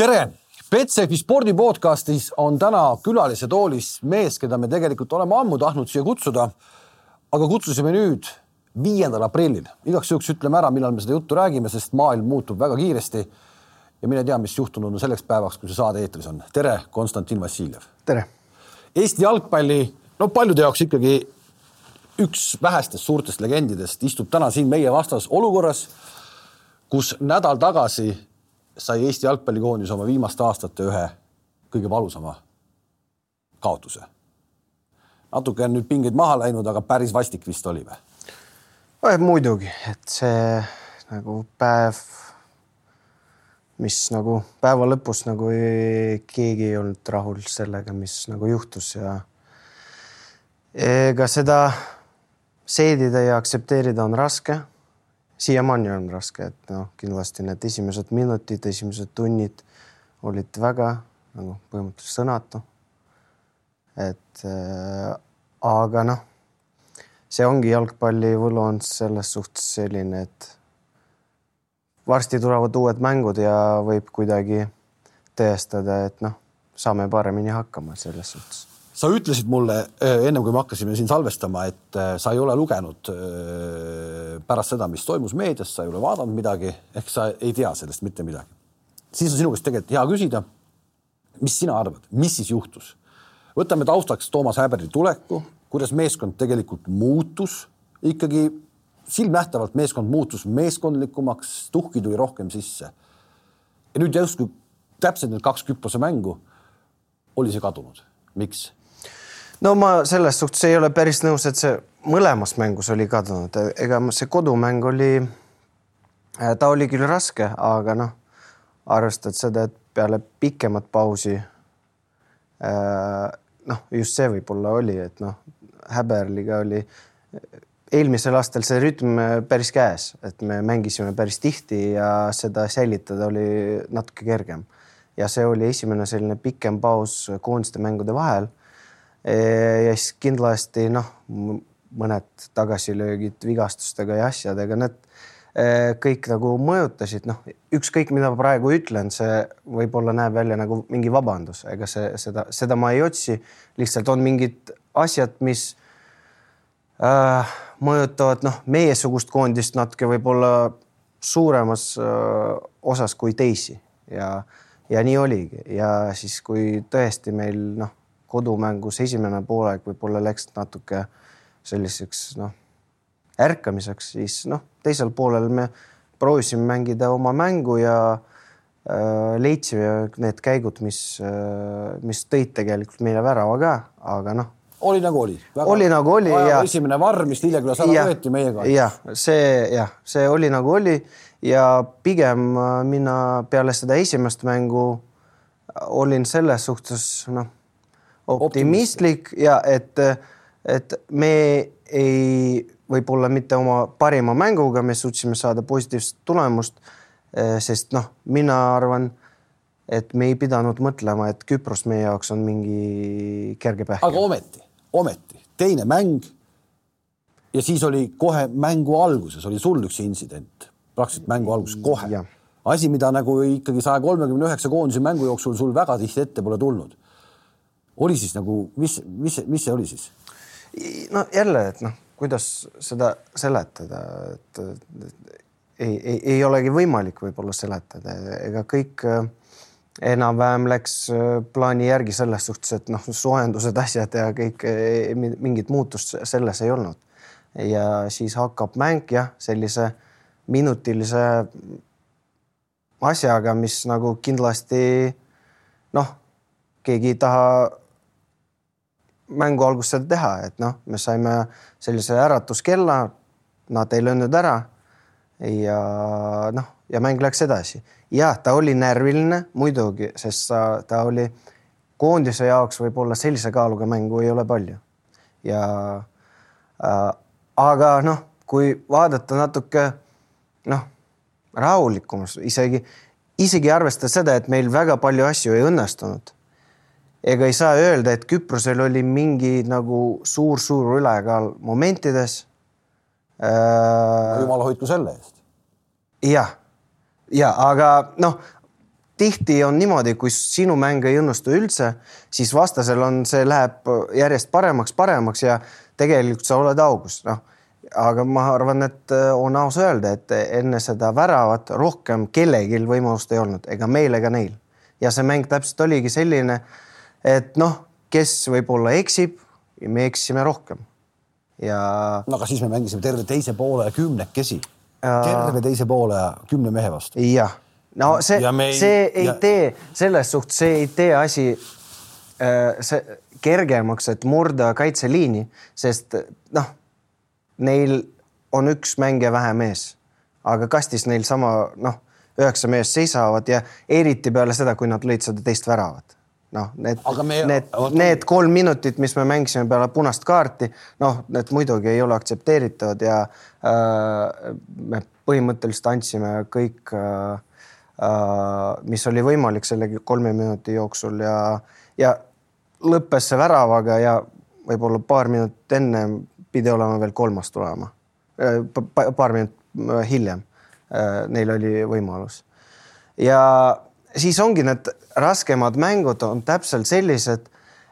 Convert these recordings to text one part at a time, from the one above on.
tere, Betsafe spordi podcastis on täna külalise toolis mees, keda me tegelikult oleme ammu tahtnud siia kutsuda. aga kutsusime nüüd viiendal aprillil, igaks juhuks ütleme ära, millal me seda juttu räägime, sest maailm muutub väga kiiresti. ja mine tea, mis juhtunud on selleks päevaks, kui see saade eetris on. tere, Konstantin Vassiljev. tere. Eesti jalgpalli, no paljude jaoks ikkagi üks vähestest suurtest legendidest istub täna siin meie vastas olukorras, kus nädal tagasi sai Eesti jalgpallikoondis oma viimaste aastate ühe kõige valusama kaotuse. natuke on nüüd pingeid maha läinud, aga päris vastik vist oli või? muidugi, et see nagu päev, mis nagu päeva lõpus nagu ei, keegi ei olnud rahul sellega, mis nagu juhtus ja ega seda seedida ja aktsepteerida on raske siiamaani on raske, et noh, kindlasti need esimesed minutid, esimesed tunnid olid väga nagu põhimõtteliselt sõnatu. et äh, aga noh, see ongi jalgpalli võlu on selles suhtes selline, et varsti tulevad uued mängud ja võib kuidagi tõestada, et noh, saame paremini hakkama selles suhtes sa ütlesid mulle äh, ennem kui me hakkasime siin salvestama, et äh, sa ei ole lugenud äh, pärast seda, mis toimus meedias, sa ei ole vaadanud midagi, ehk sa ei tea sellest mitte midagi. siis on sinu käest tegelikult hea küsida. mis sina arvad, mis siis juhtus? võtame taustaks Toomas Häberli tuleku, kuidas meeskond tegelikult muutus ikkagi silmnähtavalt meeskond muutus meeskondlikumaks, tuhki tuli rohkem sisse. ja nüüd järsku täpselt need kaks Küprose mängu oli see kadunud, miks? No ma selles suhtes ei ole päris nõus, et see mõlemas mängus oli kadunud, ega see kodumäng oli, äh, ta oli küll raske, aga noh, arvestad seda, et peale pikemat pausi äh, noh, just see võib-olla oli, et noh, Häberliga oli eelmisel aastal see rütm päris käes, et me mängisime päris tihti ja seda säilitada oli natuke kergem. ja see oli esimene selline pikem paus koondiste mängude vahel ja siis kindlasti noh, mõned tagasilöögid vigastustega ja asjadega, need kõik nagu mõjutasid, noh, ükskõik, mida ma praegu ütlen, see võib-olla näeb välja nagu mingi vabandus, ega see, seda, seda ma ei otsi. lihtsalt on mingid asjad, mis äh, mõjutavad noh, meiesugust koondist natuke võib-olla suuremas äh, osas kui teisi ja, ja nii oligi ja siis, kui tõesti meil noh kodumängus esimene poolek võib-olla läks natuke selliseks noh, ärkamiseks, siis noh, teisel poolel me proovisime mängida oma mängu ja äh, leidsime need käigud, mis äh,, mis tõid tegelikult meile värava ka, aga noh. oli nagu oli. oli nagu oli ja. esimene varr, mis Lillekülas ära võeti meiega. jah, see jah, see oli nagu oli ja pigem äh, mina peale seda esimest mängu olin selles suhtes noh optimistlik ja et, et me ei, võib-olla mitte oma parima mänguga, me suutsime saada positiivset tulemust. sest noh, mina arvan, et me ei pidanud mõtlema, et Küpros meie jaoks on mingi kerge pähkel. aga ometi, ometi teine mäng. ja siis oli kohe mängu alguses oli sul üks intsident, praktiliselt mängu alguses kohe. asi, mida nagu ikkagi saja kolmekümne üheksa koondise mängu jooksul sul väga tihti ette pole tulnud oli siis nagu, mis, mis, mis see oli siis? no jälle, et noh, kuidas seda seletada, et ei, ei, ei olegi võimalik võib-olla seletada, ega kõik äh, enam-vähem läks äh, plaani järgi selles suhtes, et noh, soojendused, asjad ja kõik, mingit muutust selles ei olnud. ja siis hakkab mäng jah, sellise minutilise asjaga, mis nagu kindlasti noh, keegi ei taha mängu alguses seda teha, et noh, me saime sellise äratuskella, nad ei löönud ära. ja noh, ja mäng läks edasi. jah, ta oli närviline muidugi, sest ta oli koondise jaoks võib-olla sellise kaaluga mängu ei ole palju. ja äh, aga noh, kui vaadata natuke noh, rahulikumalt, isegi, isegi arvestades seda, et meil väga palju asju ei õnnestunud ega ei saa öelda, et Küprosel oli mingi nagu suur-suur ülekaal momentides äh,. jumal hoidku selle eest. jah, ja aga noh, tihti on niimoodi, kui sinu mäng ei õnnestu üldse, siis vastasel on, see läheb järjest paremaks, paremaks ja tegelikult sa oled augus, noh. aga ma arvan, et äh, on aus öelda, et enne seda väravat rohkem kellelgi võimalust ei olnud, ega meil ega neil. ja see mäng täpselt oligi selline, et noh, kes võib-olla eksib, me eksisime rohkem. Ja. no aga siis me mängisime terve teise poole kümnekesi. Terve teise poole kümne mehe vastu. jah, no see, ei, see ei ja... tee selles suhtes, see ei tee asi äh, see kergemaks, et murda kaitseliini, sest noh, neil on üks mängija vähem ees, aga kastis neil sama noh, üheksa meest seisavad ja eriti peale seda, kui nad lõid seda teist väravat noh, need, need, need kolm minutit, mis me mängisime peale punast kaarti, noh, need muidugi ei ole aktsepteeritavad ja äh, me põhimõtteliselt andsime kõik äh,, äh, mis oli võimalik selle kolme minuti jooksul ja, ja lõppes see väravaga ja võib-olla paar minutit enne pidi olema veel kolmas tulema äh,. paar minutit äh, hiljem äh, neil oli võimalus ja siis ongi need raskemad mängud on täpselt sellised,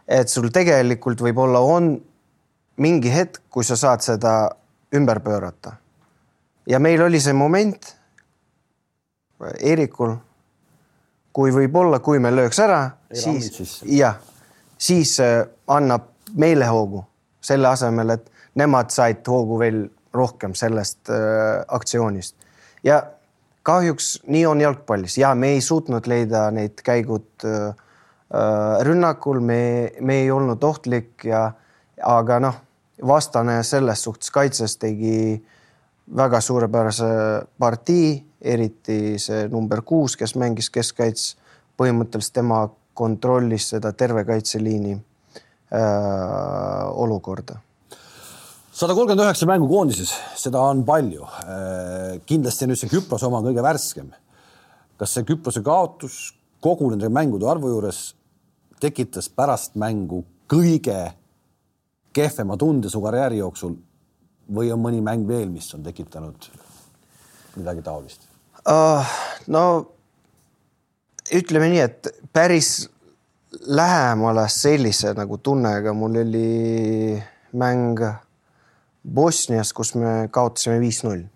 et sul tegelikult võib-olla on mingi hetk, kui sa saad seda ümber pöörata. ja meil oli see moment Eerikul, kui võib-olla, kui me lööks ära, siis jah, siis äh, annab meile hoogu selle asemel, et nemad said hoogu veel rohkem sellest äh, aktsioonist. Ja kahjuks nii on jalgpallis. Ja me ei suutnud leida neid käigud äh, äh, rünnakul, me, me ei olnud ohtlik ja aga noh, vastane selles suhtes kaitses tegi väga suurepärase partii, eriti see number kuus, kes mängis keskkaits, põhimõtteliselt tema kontrollis seda terve kaitseliini äh, olukorda sada kolmkümmend üheksa mängu koondises, seda on palju. Äh, kindlasti nüüd see Küprose oma on kõige värskem. kas see Küprose kaotus kogu nende mängude arvu juures tekitas pärast mängu kõige kehvema tunde su karjääri jooksul või on mõni mäng veel, mis on tekitanud midagi taolist uh,? no ütleme nii, et päris lähemale sellise nagu tunnega mul oli mäng Bosnias, kus me kaotasime viis-null.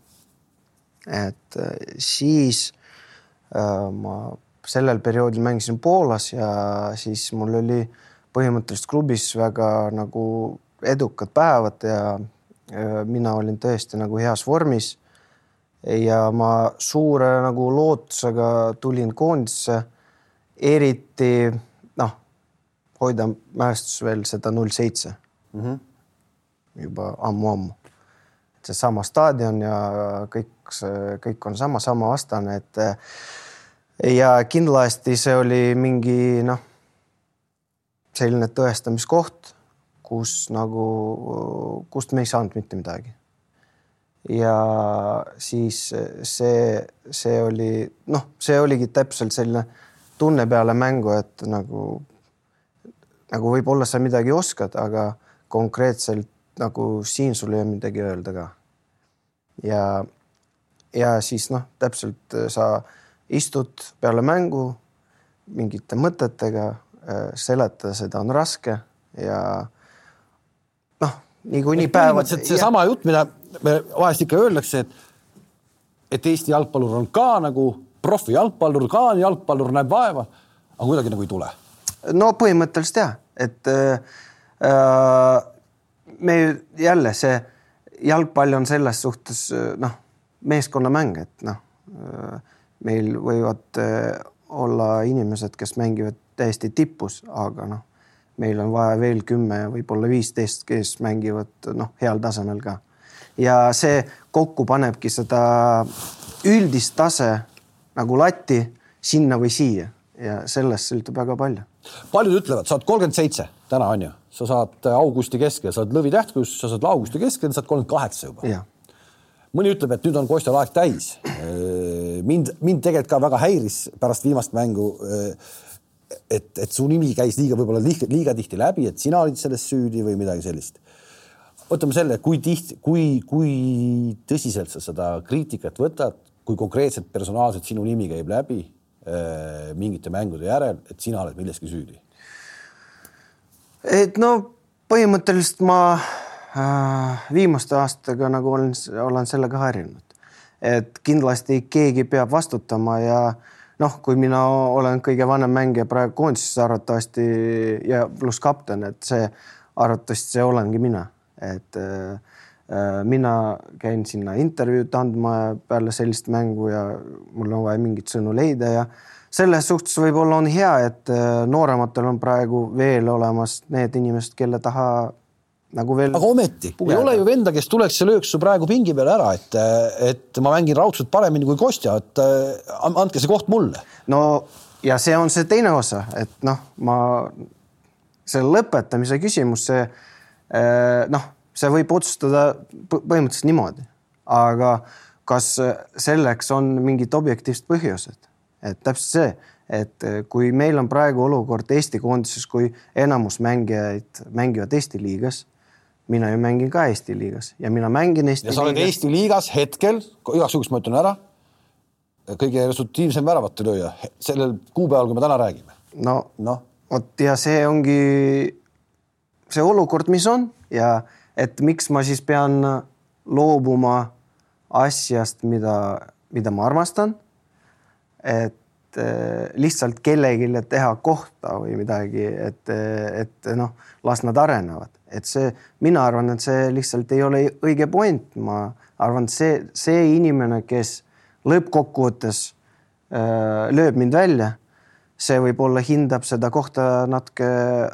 et äh, siis äh, ma sellel perioodil mängisin Poolas ja siis mul oli põhimõtteliselt klubis väga nagu edukad päevad ja äh, mina olin tõesti nagu heas vormis. ja ma suure nagu lootusega tulin koondisse, eriti noh, hoida mälestus veel seda null seitse mhm juba ammu-ammu. seesama staadion ja kõik kõik on sama, sama vastane, et ja kindlasti see oli mingi noh, selline tõestamiskoht, kus nagu, kust me ei saanud mitte midagi. ja siis see, see oli noh, see oligi täpselt selline tunne peale mängu, et nagu, nagu võib-olla sa midagi oskad, aga konkreetselt nagu siin sul ei ole midagi öelda ka. ja, ja siis noh, täpselt äh, sa istud peale mängu mingite mõtetega, äh, seletada seda on raske ja noh, niikuinii päevad. seesama jutt, mida vahest ikka öeldakse, et et Eesti jalgpallur on ka nagu profijalgpallur, ka jalgpallur näeb vaeva, aga kuidagi nagu ei tule. no põhimõtteliselt jah, et äh, me jälle see jalgpall on selles suhtes noh, meeskonnamäng, et noh, meil võivad eh, olla inimesed, kes mängivad täiesti tipus, aga noh, meil on vaja veel kümme, võib-olla viisteist, kes mängivad noh, heal tasemel ka. ja see kokku panebki seda üldist tase nagu latti sinna või siia ja sellest sõltub väga palju. paljud ütlevad, sa oled kolmkümmend seitse täna on ju, sa saad augusti keskel, sa oled lõvi tähtkus, sa saad augusti keskel, sa oled kolmkümmend kaheksa juba. mõni ütleb, et nüüd on Kostjal aeg täis. mind, mind tegelikult ka väga häiris pärast viimast mängu. et, et su nimi käis liiga, võib-olla liiga, liiga tihti läbi, et sina olid selles süüdi või midagi sellist. võtame selle, kui tihti, kui, kui tõsiselt sa seda kriitikat võtad, kui konkreetselt personaalselt sinu nimi käib läbi äh, mingite mängude järel, et sina oled milleski süüdi? Et no põhimõtteliselt ma äh, viimaste aastatega nagu olen, olen sellega harjunud, et kindlasti keegi peab vastutama ja noh, kui mina olen kõige vanem mängija praegu koondises arvatavasti ja pluss kapten, et see arvatavasti see olengi mina, et äh, äh mina käin sinna intervjuud andma peale sellist mängu ja mul on vaja mingeid sõnu leida ja selles suhtes võib-olla on hea, et äh, noorematel on praegu veel olemas need inimesed, kelle taha nagu veel. aga ometi pugeda. ei ole ju venda, kes tuleks ja lööks su praegu pingi peale ära, et, et ma mängin raudselt paremini kui Kostja, et äh, andke see koht mulle. no ja see on see teine osa, et noh, ma see lõpetamise küsimus, see äh, noh, see võib otsustada põhimõtteliselt niimoodi, aga kas selleks on mingid objektiivsed põhjused, et täpselt see, et kui meil on praegu olukord Eesti koondises, kui enamus mängijaid mängivad Eesti liigas mina ju mängin ka Eesti liigas ja mina mängin Eesti ja sa oled liigas. Eesti liigas hetkel, igaks juhuks ma ütlen ära, kõige resultiivsem väravate lööja sellel kuupäeval, kui me täna räägime. no, no. vot ja see ongi see olukord, mis on ja et miks ma siis pean loobuma asjast, mida, mida ma armastan. Et äh, lihtsalt kellelegi teha kohta või midagi, et, et noh, las nad arenevad et see, mina arvan, et see lihtsalt ei ole õige point, ma arvan, et see, see inimene, kes lõppkokkuvõttes äh, lööb mind välja, see võib-olla hindab seda kohta natuke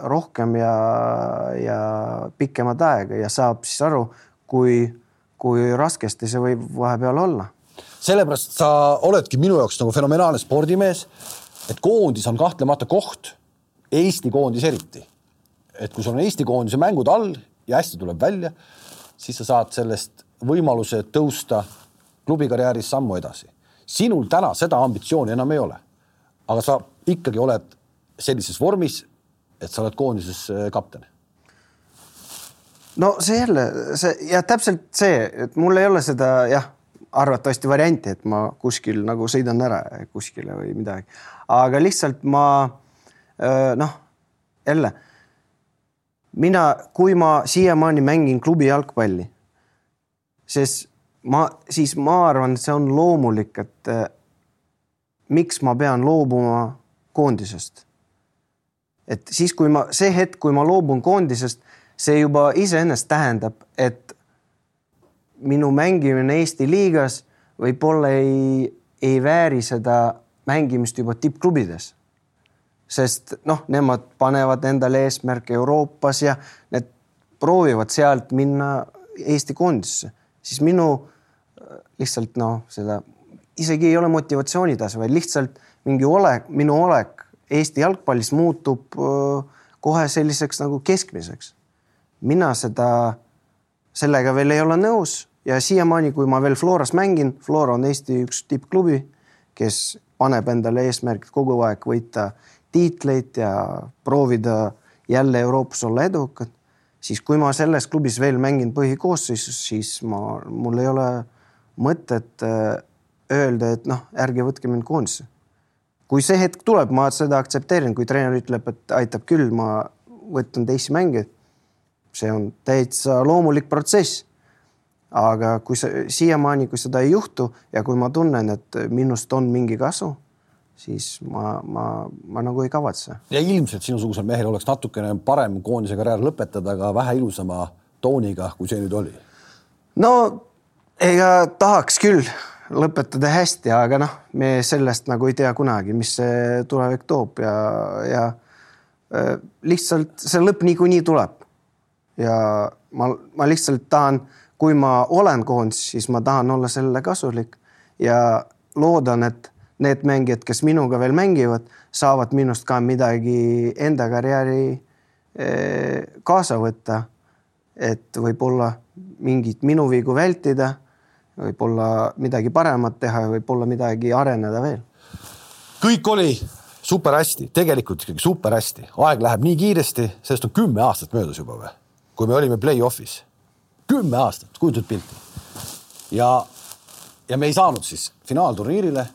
rohkem ja, ja pikemat aega ja saab siis aru, kui, kui raskesti see võib vahepeal olla. Sellepärast sa oledki minu jaoks nagu fenomenaalne spordimees, et koondis on kahtlemata koht, Eesti koondis eriti et kui sul on Eesti koondise mängud all ja hästi tuleb välja, siis sa saad sellest võimaluse tõusta klubikarjääris sammu edasi. sinul täna seda ambitsiooni enam ei ole. aga sa ikkagi oled sellises vormis, et sa oled koondises äh, kapten. no see jälle, see ja täpselt see, et mul ei ole seda jah, arvatavasti varianti, et ma kuskil nagu sõidan ära kuskile või midagi, aga lihtsalt ma noh, jälle mina, kui ma siiamaani mängin klubi jalgpalli, sest ma, siis ma arvan, et see on loomulik, et miks ma pean loobuma koondisest. et siis, kui ma, see hetk, kui ma loobun koondisest, see juba iseenesest tähendab, et minu mängimine Eesti liigas võib-olla ei, ei vääri seda mängimist juba tippklubides. Sest noh, nemad panevad endale eesmärke Euroopas ja need proovivad sealt minna Eesti koondisesse, siis minu lihtsalt noh, seda isegi ei ole motivatsioonitase, vaid lihtsalt mingi olek, minu olek Eesti jalgpallis muutub kohe selliseks nagu keskmiseks. mina seda, sellega veel ei ole nõus ja siiamaani, kui ma veel Floras mängin, Flora on Eesti üks tippklubi, kes paneb endale eesmärgid kogu aeg võita tiitleid ja proovida jälle Euroopas olla edukad, siis kui ma selles klubis veel mängin põhikoosseisus, siis ma, mul ei ole mõtet äh, öelda, et noh, ärge võtke mind koondisse. kui see hetk tuleb, ma seda aktsepteerin, kui treener ütleb, et aitab küll, ma võtan teisi mänge. see on täitsa loomulik protsess. Aga kui see siiamaani, kui seda ei juhtu ja kui ma tunnen, et minust on mingi kasu siis ma, ma, ma nagu ei kavatse. ja ilmselt sinusugusel mehel oleks natukene parem koondise karjäär lõpetada ka vähe ilusama tooniga, kui see nüüd oli. no ega tahaks küll lõpetada hästi, aga noh, me sellest nagu ei tea kunagi, mis see tulevik toob ja, ja äh, lihtsalt see lõpp niikuinii tuleb. ja ma, ma lihtsalt tahan, kui ma olen koondises, siis ma tahan olla sellele kasulik ja loodan, et need mängijad, kes minuga veel mängivad, saavad minust ka midagi enda karjääri eh, kaasa võtta. et võib-olla mingit minu vigu vältida, võib-olla midagi paremat teha ja võib-olla midagi areneda veel. kõik oli super hästi, tegelikult ikkagi super hästi, aeg läheb nii kiiresti, sellest on kümme aastat möödas juba või, kui me olime play-off'is. Kümme aastat, kujutad pilti. ja, ja me ei saanud siis finaalturniirile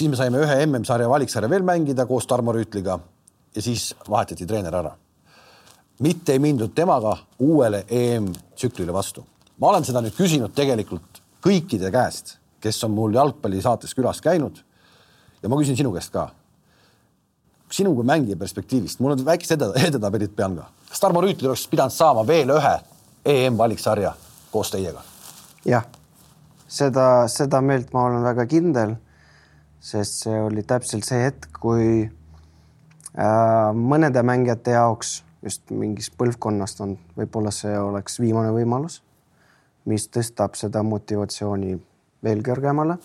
siis me saime ühe MM-sarja valiksarja veel mängida koos Tarmo Rüütliga ja siis vahetati treener ära. mitte ei mindud temaga uuele EM-tsüklile vastu. ma olen seda nüüd küsinud tegelikult kõikide käest, kes on mul jalgpallisaates külas käinud. ja ma küsin sinu käest ka. sinu kui mängija perspektiivist, mul on väikesed edetabelid peal ka. kas Tarmo Rüütli oleks pidanud saama veel ühe EM-valiksarja koos teiega? jah, seda, seda meelt ma olen väga kindel, sest see oli täpselt see hetk, kui äh, mõnede mängijate jaoks just mingist põlvkonnast on, võib-olla see oleks viimane võimalus, mis tõstab seda motivatsiooni veel kõrgemale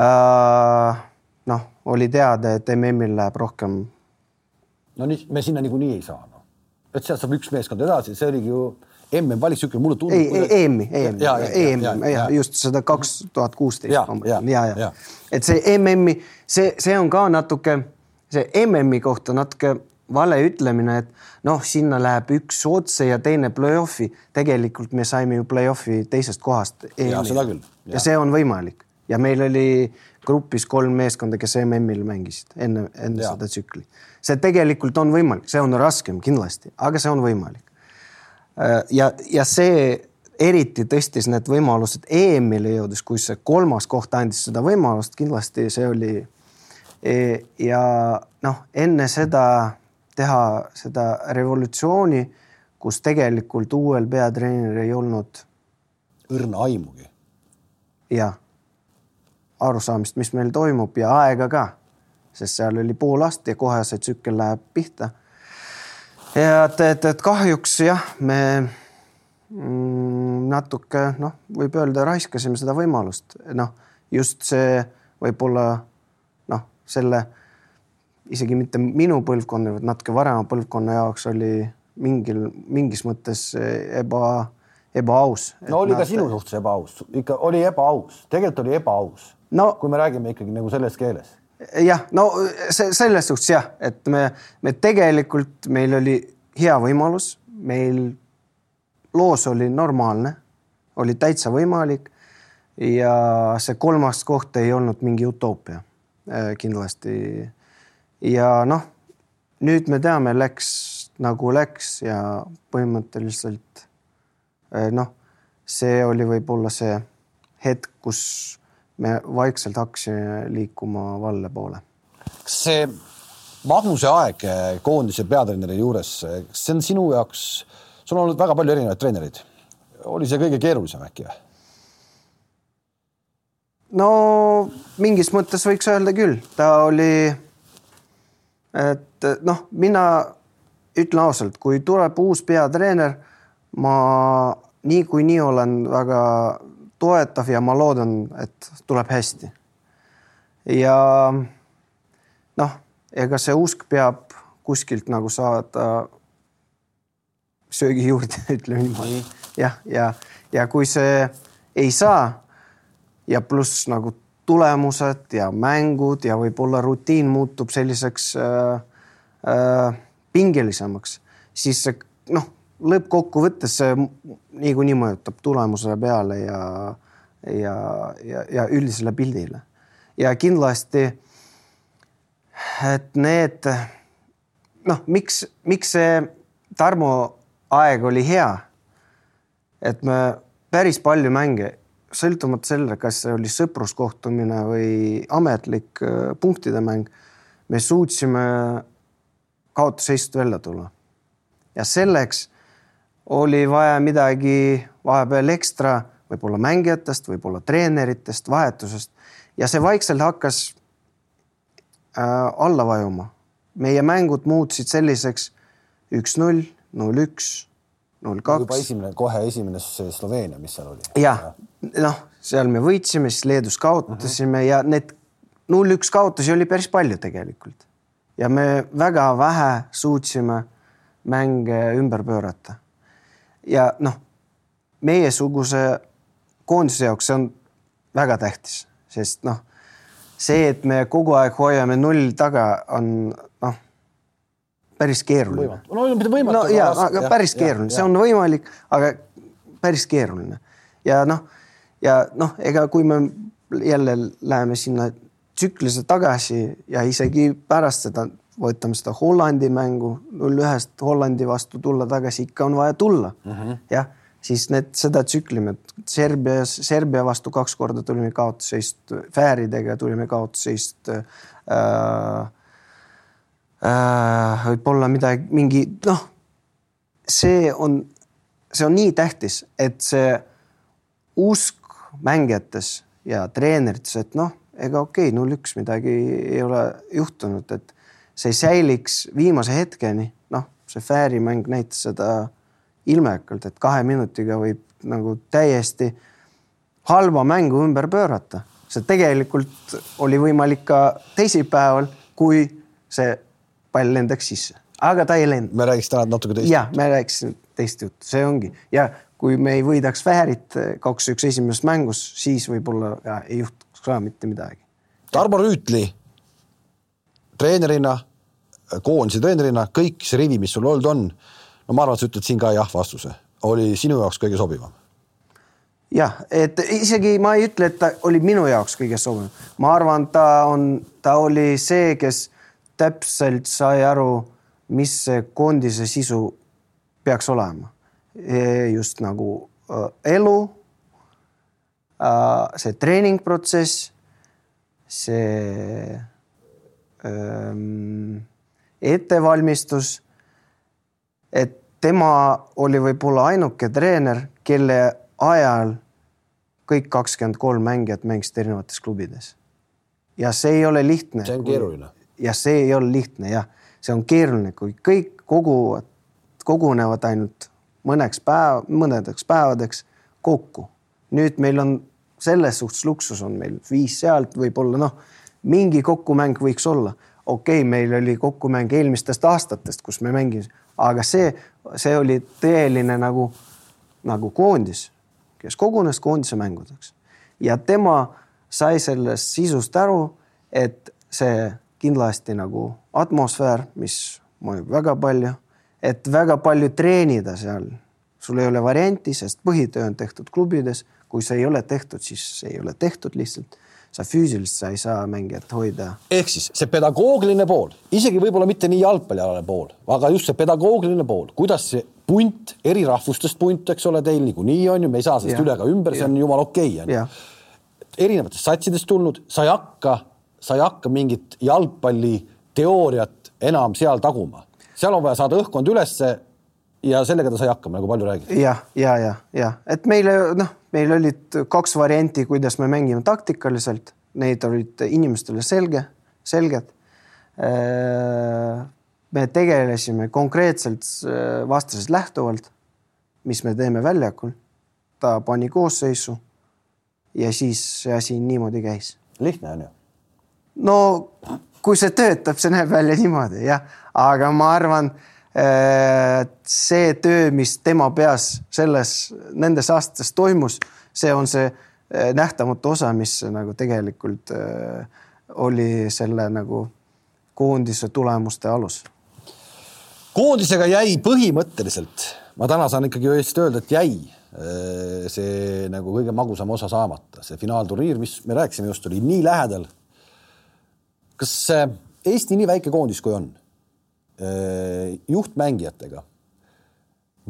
äh,. noh, oli teada, et MM-il läheb rohkem. no nii, me sinna niikuinii ei saa no.. et sealt saab üks meeskond edasi, see oligi ju MM valiksükkel, mulle tundub. ei, ei, EM-i, EM-i, EM-i, ja just seda kaks tuhat kuusteist. ja, ja, ja, ja., et see MM-i, see, see on ka natuke, see MM-i kohta natuke vale ütlemine, et noh, sinna läheb üks otse ja teine play-off'i. tegelikult me saime ju play-off'i teisest kohast. ja seda küll. ja see on võimalik ja meil oli grupis kolm meeskonda, kes MM-il mängisid enne, enne ja. seda tsükli. see tegelikult on võimalik, see on raskem kindlasti, aga see on võimalik ja, ja see eriti tõstis need võimalused EM-ile jõudes, kui see kolmas koht andis seda võimalust, kindlasti see oli. E, ja noh, enne seda teha seda revolutsiooni, kus tegelikult uuel peatreeneril ei olnud. õrna aimugi. jah, arusaamist, mis meil toimub ja aega ka, sest seal oli pool aastat ja kohe see tsükkel läheb pihta ja et, et, et kahjuks jah, me mm, natuke noh, võib öelda, raiskasime seda võimalust, noh just see võib-olla noh, selle isegi mitte minu põlvkonna, vaid natuke varema põlvkonna jaoks oli mingil, mingis mõttes eba, ebaaus. no oli ka sinu suhtes ebaaus, ikka oli ebaaus, tegelikult oli ebaaus no,. kui me räägime ikkagi nagu selles keeles jah, no see selles suhtes jah, et me, me tegelikult meil oli hea võimalus, meil loos oli normaalne, oli täitsa võimalik. ja see kolmas koht ei olnud mingi utoopia äh, kindlasti. ja noh, nüüd me teame, läks nagu läks ja põhimõtteliselt äh, noh, see oli võib-olla see hetk, kus me vaikselt hakkasime liikuma valle poole. kas see Magnuse aeg eh, koondise peatreeneri juures, eh, kas see on sinu jaoks, sul on olnud väga palju erinevaid treenereid, oli see kõige keerulisem äkki või? no mingis mõttes võiks öelda küll, ta oli, et noh, mina ütlen ausalt, kui tuleb uus peatreener, ma niikuinii olen väga toetav ja ma loodan, et tuleb hästi. ja noh, ega see usk peab kuskilt nagu saada söögi juurde, ütleme niimoodi. jah, ja, ja kui see ei saa ja pluss nagu tulemused ja mängud ja võib-olla rutiin muutub selliseks äh, äh, pingelisemaks, siis see noh, lõppkokkuvõttes see niikuinii mõjutab tulemuse peale ja, ja, ja, ja üldisele pildile. ja kindlasti et need noh, miks, miks see Tarmo aeg oli hea? et me päris palju mänge, sõltumata selle, kas see oli sõpruskohtumine või ametlik äh, punktide mäng, me suutsime kaotusseisust välja tulla. ja selleks oli vaja midagi vahepeal ekstra, võib-olla mängijatest, võib-olla treeneritest, vahetusest ja see vaikselt hakkas Äh, alla vajuma. meie mängud muutusid selliseks üks-null, null-üks, null-kaks. juba esimene, kohe esimene see Sloveenia, mis seal oli. jah, noh, seal me võitsime, siis Leedus kaotasime uh -huh. ja need null-üks kaotusi oli päris palju tegelikult. ja me väga vähe suutsime mänge ümber pöörata. Ja noh, meiesuguse koondise jaoks see on väga tähtis, sest noh see, et me kogu aeg hoiame null taga, on noh, päris keeruline. no mitte võimatu. no ja, aga päris keeruline, see on võimalik, aga päris keeruline ja noh, ja noh, ega kui me jälle läheme sinna tsüklisse tagasi ja isegi pärast seda, võtame seda Hollandi mängu, null ühest Hollandi vastu tulla tagasi, ikka on vaja tulla mm -hmm. jah, siis need, seda tsüklime, Serbias, Serbia vastu kaks korda tulime kaotusseist, Fääridega tulime kaotusseist äh, äh, võib-olla midagi, mingi noh, see on, see on nii tähtis, et see usk mängijates ja treenerites, et noh ega okei okay,, null üks midagi ei ole juhtunud, et see säiliks viimase hetkeni, noh, see Fääri mäng näitas seda ilmekalt, et kahe minutiga võib nagu täiesti halva mängu ümber pöörata. see tegelikult oli võimalik ka teisipäeval, kui see pall lendaks sisse, aga ta ei lendanud. me räägiks täna natuke teist. jah, me rääkisime teist juttu, see ongi ja kui me ei võidaks Fäärit kaks-üks esimeses mängus, siis võib-olla ei juhtu ka mitte midagi. Tarmo Rüütli treenerina, koondise treenerina, kõik see rivi, mis sul olnud on, no ma arvan, et sa ütled siin ka jah vastuse, oli sinu jaoks kõige sobivam? Jah, et isegi ma ei ütle, et ta oli minu jaoks kõige sobivam, ma arvan, ta on, ta oli see, kes täpselt sai aru, mis see koondise sisu peaks olema. E, just nagu äh, elu Äh, see treeningprotsess, see ähm, ettevalmistus. et tema oli võib-olla ainuke treener, kelle ajal kõik kakskümmend kolm mängijat mängisid erinevates klubides. ja see ei ole lihtne. see on keeruline. ja see ei ole lihtne jah, see on keeruline, kui kõik koguvad, kogunevad ainult mõneks päev, mõnedeks päevadeks kokku. nüüd meil on selles suhtes luksus on meil viis sealt võib-olla noh, mingi kokkumäng võiks olla. Okei okay,, meil oli kokkumäng eelmistest aastatest, kus me mängisime, aga see, see oli tõeline nagu, nagu koondis, kes kogunes koondise mängudeks ja tema sai sellest sisust aru, et see kindlasti nagu atmosfäär, mis mõjub väga palju, et väga palju treenida seal. sul ei ole varianti, sest põhitöö on tehtud klubides kui see ei ole tehtud, siis ei ole tehtud lihtsalt. Sa füüsiliselt, sa ei saa mängijat hoida. ehk siis see pedagoogiline pool, isegi võib-olla mitte nii jalgpallialane pool, aga just see pedagoogiline pool, kuidas see punt, eri rahvustest punt, eks ole, teil niikuinii on ju, me ei saa sellest ja. üle ega ümber, see on jumala okei okay,, onju. erinevatest satsidest tulnud, sa ei hakka, sa ei hakka mingit jalgpalliteooriat enam seal taguma, seal on vaja saada õhkkond ülesse ja sellega ta sai hakkama, nagu palju räägiti. jah, ja, ja, ja, ja et meile noh, meil olid kaks varianti, kuidas me mängime taktikaliselt, need olid inimestele selge, selged. Äh, me tegelesime konkreetselt äh, vastasest lähtuvalt, mis me teeme väljakul. ta pani koosseisu. ja siis see asi niimoodi käis. lihtne on ju. no kui see töötab, see näeb välja niimoodi jah, aga ma arvan see töö, mis tema peas selles, nendes aastates toimus, see on see äh, nähtamatu osa, mis nagu tegelikult äh, oli selle nagu koondise tulemuste alus. koondisega jäi põhimõtteliselt, ma täna saan ikkagi õigesti öelda, et jäi see nagu kõige magusam osa saamata, see finaalturniir, mis me rääkisime just, oli nii lähedal. kas Eesti nii väike koondis, kui on Äh, juhtmängijatega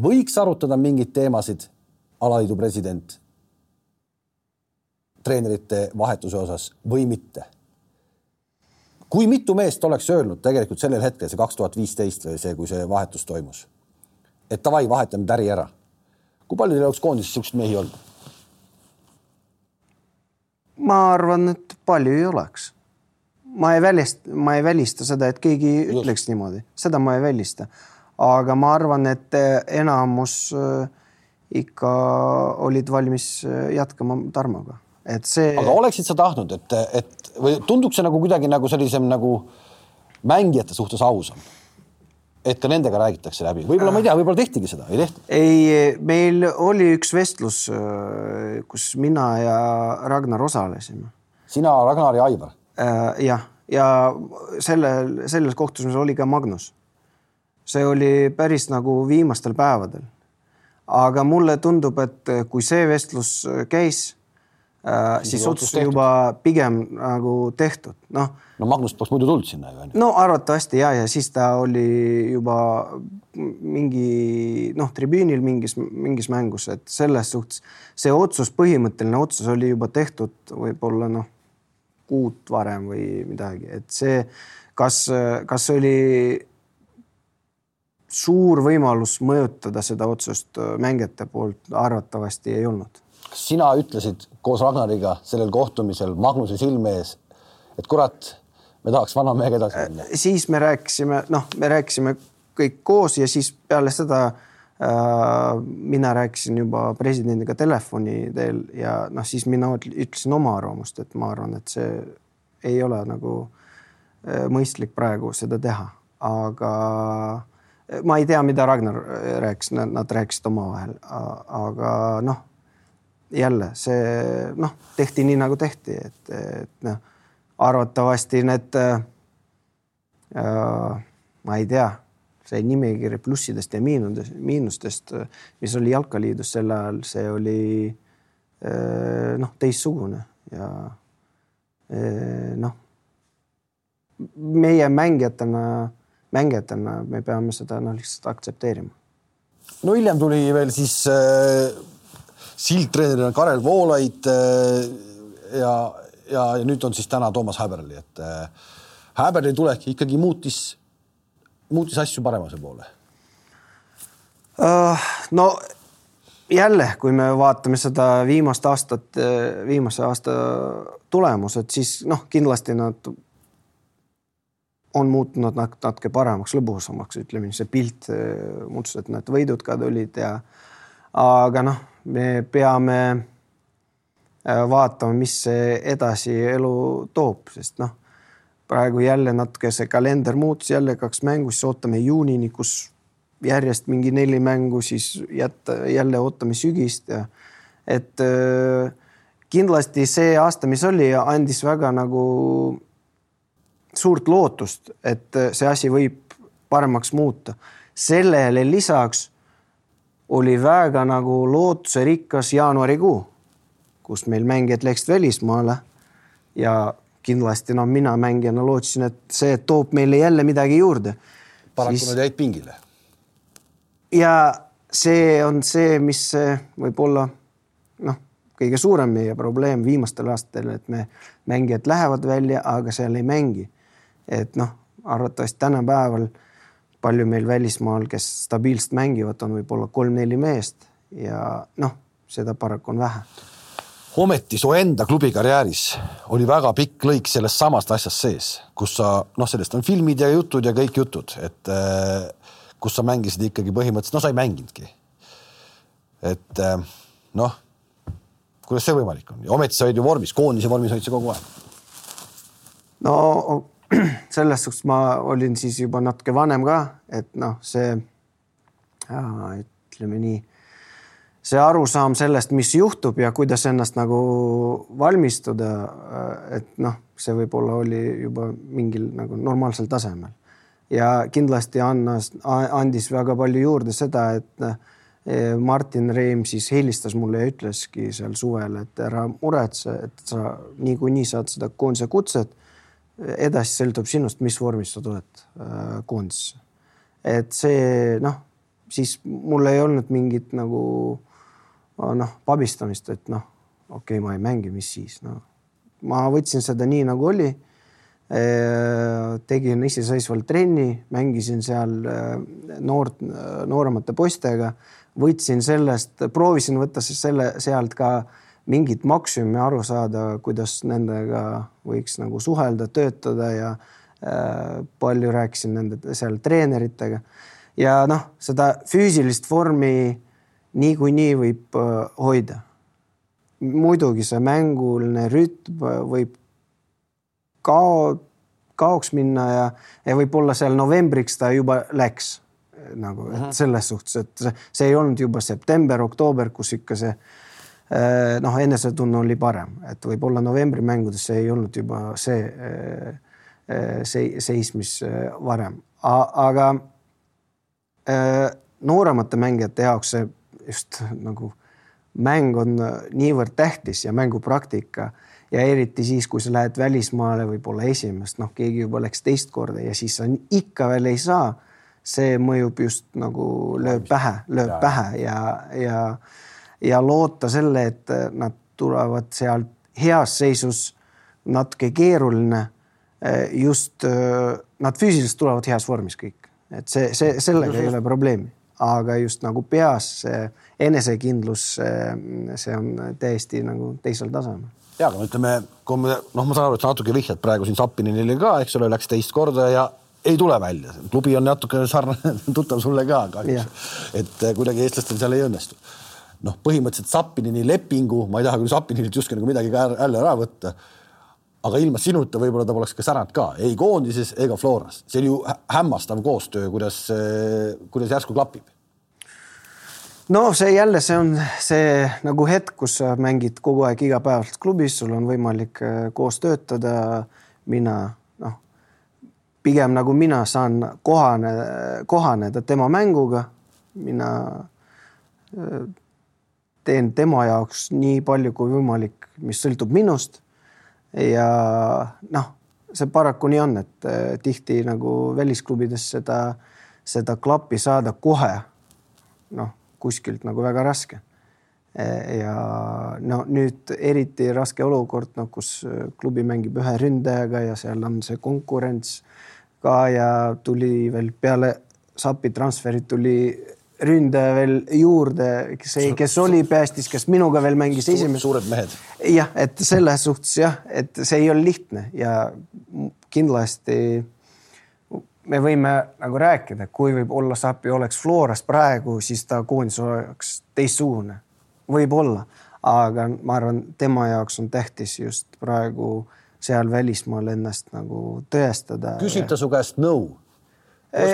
võiks arutada mingeid teemasid, alaliidu president, treenerite vahetuse osas või mitte. kui mitu meest oleks öelnud tegelikult sellel hetkel, see kaks tuhat viisteist või see, kui see vahetus toimus, et davai, vahetame Täri ära. kui palju teil oleks koondises niisuguseid mehi olnud? ma arvan, et palju ei oleks ma ei välista, ma ei välista seda, et keegi Just. ütleks niimoodi, seda ma ei välista. aga ma arvan, et eh, enamus eh, ikka olid valmis eh, jätkama Tarmoga, et see. aga oleksid sa tahtnud, et, et või tunduks see nagu kuidagi nagu sellisem nagu mängijate suhtes ausam? et ka nendega räägitakse läbi, võib-olla ma ei tea, võib-olla tehtigi seda, ei tehtud? ei, meil oli üks vestlus, kus mina ja Ragnar osalesime. sina, Ragnar ja Aivar Äh, jah, ja sellel, selles kohtumisel oli ka Magnus. see oli päris nagu viimastel päevadel. aga mulle tundub, et kui see vestlus käis, äh, siis otsus juba pigem nagu tehtud, noh. no Magnus poleks muidu tulnud sinna ju. no arvatavasti ja, ja siis ta oli juba mingi noh, tribüünil mingis, mingis mängus, et selles suhtes see otsus, põhimõtteline otsus oli juba tehtud võib-olla noh, kuud varem või midagi, et see, kas, kas oli suur võimalus mõjutada seda otsust mängijate poolt, arvatavasti ei olnud sina ütlesid koos Ragnariga sellel kohtumisel Magnuse silme ees, et kurat, me tahaks vana mehega edasi minna. Äh, siis me rääkisime, noh, me rääkisime kõik koos ja siis peale seda äh, mina rääkisin juba presidendiga telefoni teel ja noh, siis mina ütlesin oma arvamust, et ma arvan, et see ei ole nagu äh, mõistlik praegu seda teha, aga äh, ma ei tea, mida Ragnar äh, rääkis, nad rääkisid omavahel, aga noh jälle see noh, tehti nii nagu tehti, et, et noh, arvatavasti need äh,, ma ei tea, see nimekiri plussidest ja miinudest, miinustest, mis oli jalkaliidus sel ajal, see oli äh, noh, teistsugune ja äh, noh, meie mängijatena, mängijatena me peame seda noh, lihtsalt aktsepteerima. no hiljem tuli veel siis äh sildtreenerina Karel Voolaid äh, ja, ja, ja nüüd on siis täna Toomas Häberli, et äh, Häberli tulek ikkagi muutis, muutis asju paremuse poole uh,. no jälle, kui me vaatame seda viimast aastat, viimase aasta tulemused, siis noh, kindlasti nad on muutunud natuke paremaks, lõbusamaks, ütleme, see pilt muutus, et need võidud ka tulid ja aga noh, me peame äh, vaatama, mis see edasi elu toob, sest noh, praegu jälle natuke see kalender muutus, jälle kaks mängu, siis ootame juunini, kus järjest mingi neli mängu, siis jätta, jälle ootame sügist ja et äh, kindlasti see aasta, mis oli, andis väga nagu suurt lootust, et äh, see asi võib paremaks muuta. sellele lisaks oli väga nagu lootuserikas jaanuarikuu, kus meil mängijad läksid välismaale ja kindlasti noh, mina mängijana lootsin, et see toob meile jälle midagi juurde. paraku siis... nad jäid pingile. ja see on see, mis võib-olla noh, kõige suurem meie probleem viimastel aastatel, et me mängijad lähevad välja, aga seal ei mängi. et noh, arvatavasti tänapäeval palju meil välismaal, kes stabiilselt mängivad, on võib-olla kolm-neli meest ja noh, seda paraku on vähe. Ometi su enda klubi karjääris oli väga pikk lõik sellest samast asjast sees, kus sa noh, sellest on filmid ja jutud ja kõik jutud, et äh, kus sa mängisid ikkagi põhimõtteliselt, no sa ei mänginudki. et äh, noh, kuidas see võimalik on ja ometi sa olid ju vormis, koondise vormis olid sa kogu aeg. no selles suhtes ma olin siis juba natuke vanem ka, et noh, see ütleme nii, see arusaam sellest, mis juhtub ja kuidas ennast nagu valmistuda, et noh, see võib-olla oli juba mingil nagu normaalsel tasemel ja kindlasti annas, andis väga palju juurde seda, et Martin Reim siis helistas mulle ja ütleski seal suvel, et ära muretse, et sa niikuinii saad seda koondise kutset edasi sõltub sinust, mis vormis sa tuled äh, koondisesse. et see noh, siis mul ei olnud mingit nagu noh, pabistamist, et noh, okei okay,, ma ei mängi, mis siis, noh. ma võtsin seda nii nagu oli. Äh, tegin iseseisvalt trenni, mängisin seal äh, noort, nooremate poistega, võtsin sellest, proovisin võtta siis selle sealt ka mingit maksimumi aru saada, kuidas nendega võiks nagu suhelda, töötada ja äh, palju rääkisin nende seal treeneritega. ja noh, seda füüsilist vormi niikuinii võib äh, hoida. muidugi see mänguline rütm võib kao, kaoks minna ja, ja võib-olla seal novembriks ta juba läks nagu mm -hmm. selles suhtes, et see, see ei olnud juba september, oktoober, kus ikka see Äh, noh, enesetunne oli parem, et võib-olla novembri mängudes see ei olnud juba see, äh, äh, see seis, mis varem, aga nooremate mängijate jaoks see just nagu mäng on niivõrd tähtis ja mängupraktika ja eriti siis, kui sa lähed välismaale võib-olla esimest, noh, keegi juba läks teist korda ja siis sa ikka veel ei saa. see mõjub just nagu lööb pähe, lööb ja. pähe ja, ja, ja loota selle, et nad tulevad sealt heas seisus, natuke keeruline. just nad füüsiliselt tulevad heas vormis kõik, et see, see, sellega just, ei ole probleemi, aga just nagu peas see enesekindlus, see on täiesti nagu teisel tasemel ja aga ütleme, kui me noh, ma saan aru, et sa natuke vihjad praegu siin Sapinile ka, eks ole, läks teist korda ja ei tule välja, klubi on natuke sarnane, tuttav sulle ka kahjuks, et eh, kuidagi eestlastel seal ei õnnestu. noh, põhimõtteliselt Sapinini lepingu, ma ei taha küll Sapininilt justkui nagu midagi ka jälle ära võtta. Aga ilma sinuta võib-olla ta poleks ka säranud ka ei koondises ega Floras, see oli ju hämmastav koostöö, kuidas, eh, kuidas järsku klapib no see jälle, see on see nagu hetk, kus sa mängid kogu aeg igapäevaselt klubis, sul on võimalik äh, koos töötada. mina noh, pigem nagu mina saan kohane, kohaneda tema mänguga. mina äh, teen tema jaoks nii palju kui võimalik, mis sõltub minust. Ja noh, see paraku nii on, et äh, tihti nagu välisklubides seda, seda klappi saada kohe. noh kuskilt nagu väga raske. ja no nüüd eriti raske olukord, noh, kus klubi mängib ühe ründajaga ja seal on see konkurents ka ja tuli veel peale Sapi transferit tuli ründaja veel juurde, kes kes oli päästis, kes minuga veel mängis esimest. suured mehed. jah, et selles suhtes jah, et see ei ole lihtne ja kindlasti me võime nagu rääkida, kui võib-olla Sapi oleks Floras praegu, siis ta koondis oleks teistsugune, võib-olla, aga ma arvan, tema jaoks on tähtis just praegu seal välismaal ennast nagu tõestada. küsib ta su käest nõu no.?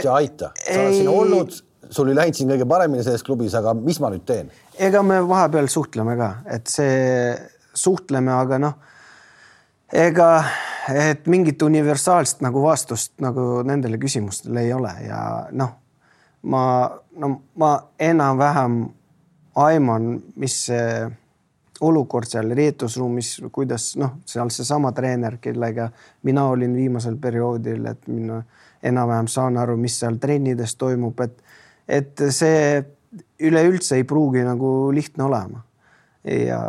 ja aita, sa oled siin olnud, sul ei läinud siin kõige paremini selles klubis, aga mis ma nüüd teen? ega me vahepeal suhtleme ka, et see suhtleme, aga noh, ega et mingit universaalset nagu vastust nagu nendele küsimustele ei ole ja noh, ma, no ma enam-vähem aiman, mis see olukord seal riietusruumis, kuidas noh, seal seesama treener, kellega mina olin viimasel perioodil, et mina enam-vähem saan aru, mis seal trennides toimub, et, et see üleüldse ei pruugi nagu lihtne olema ja,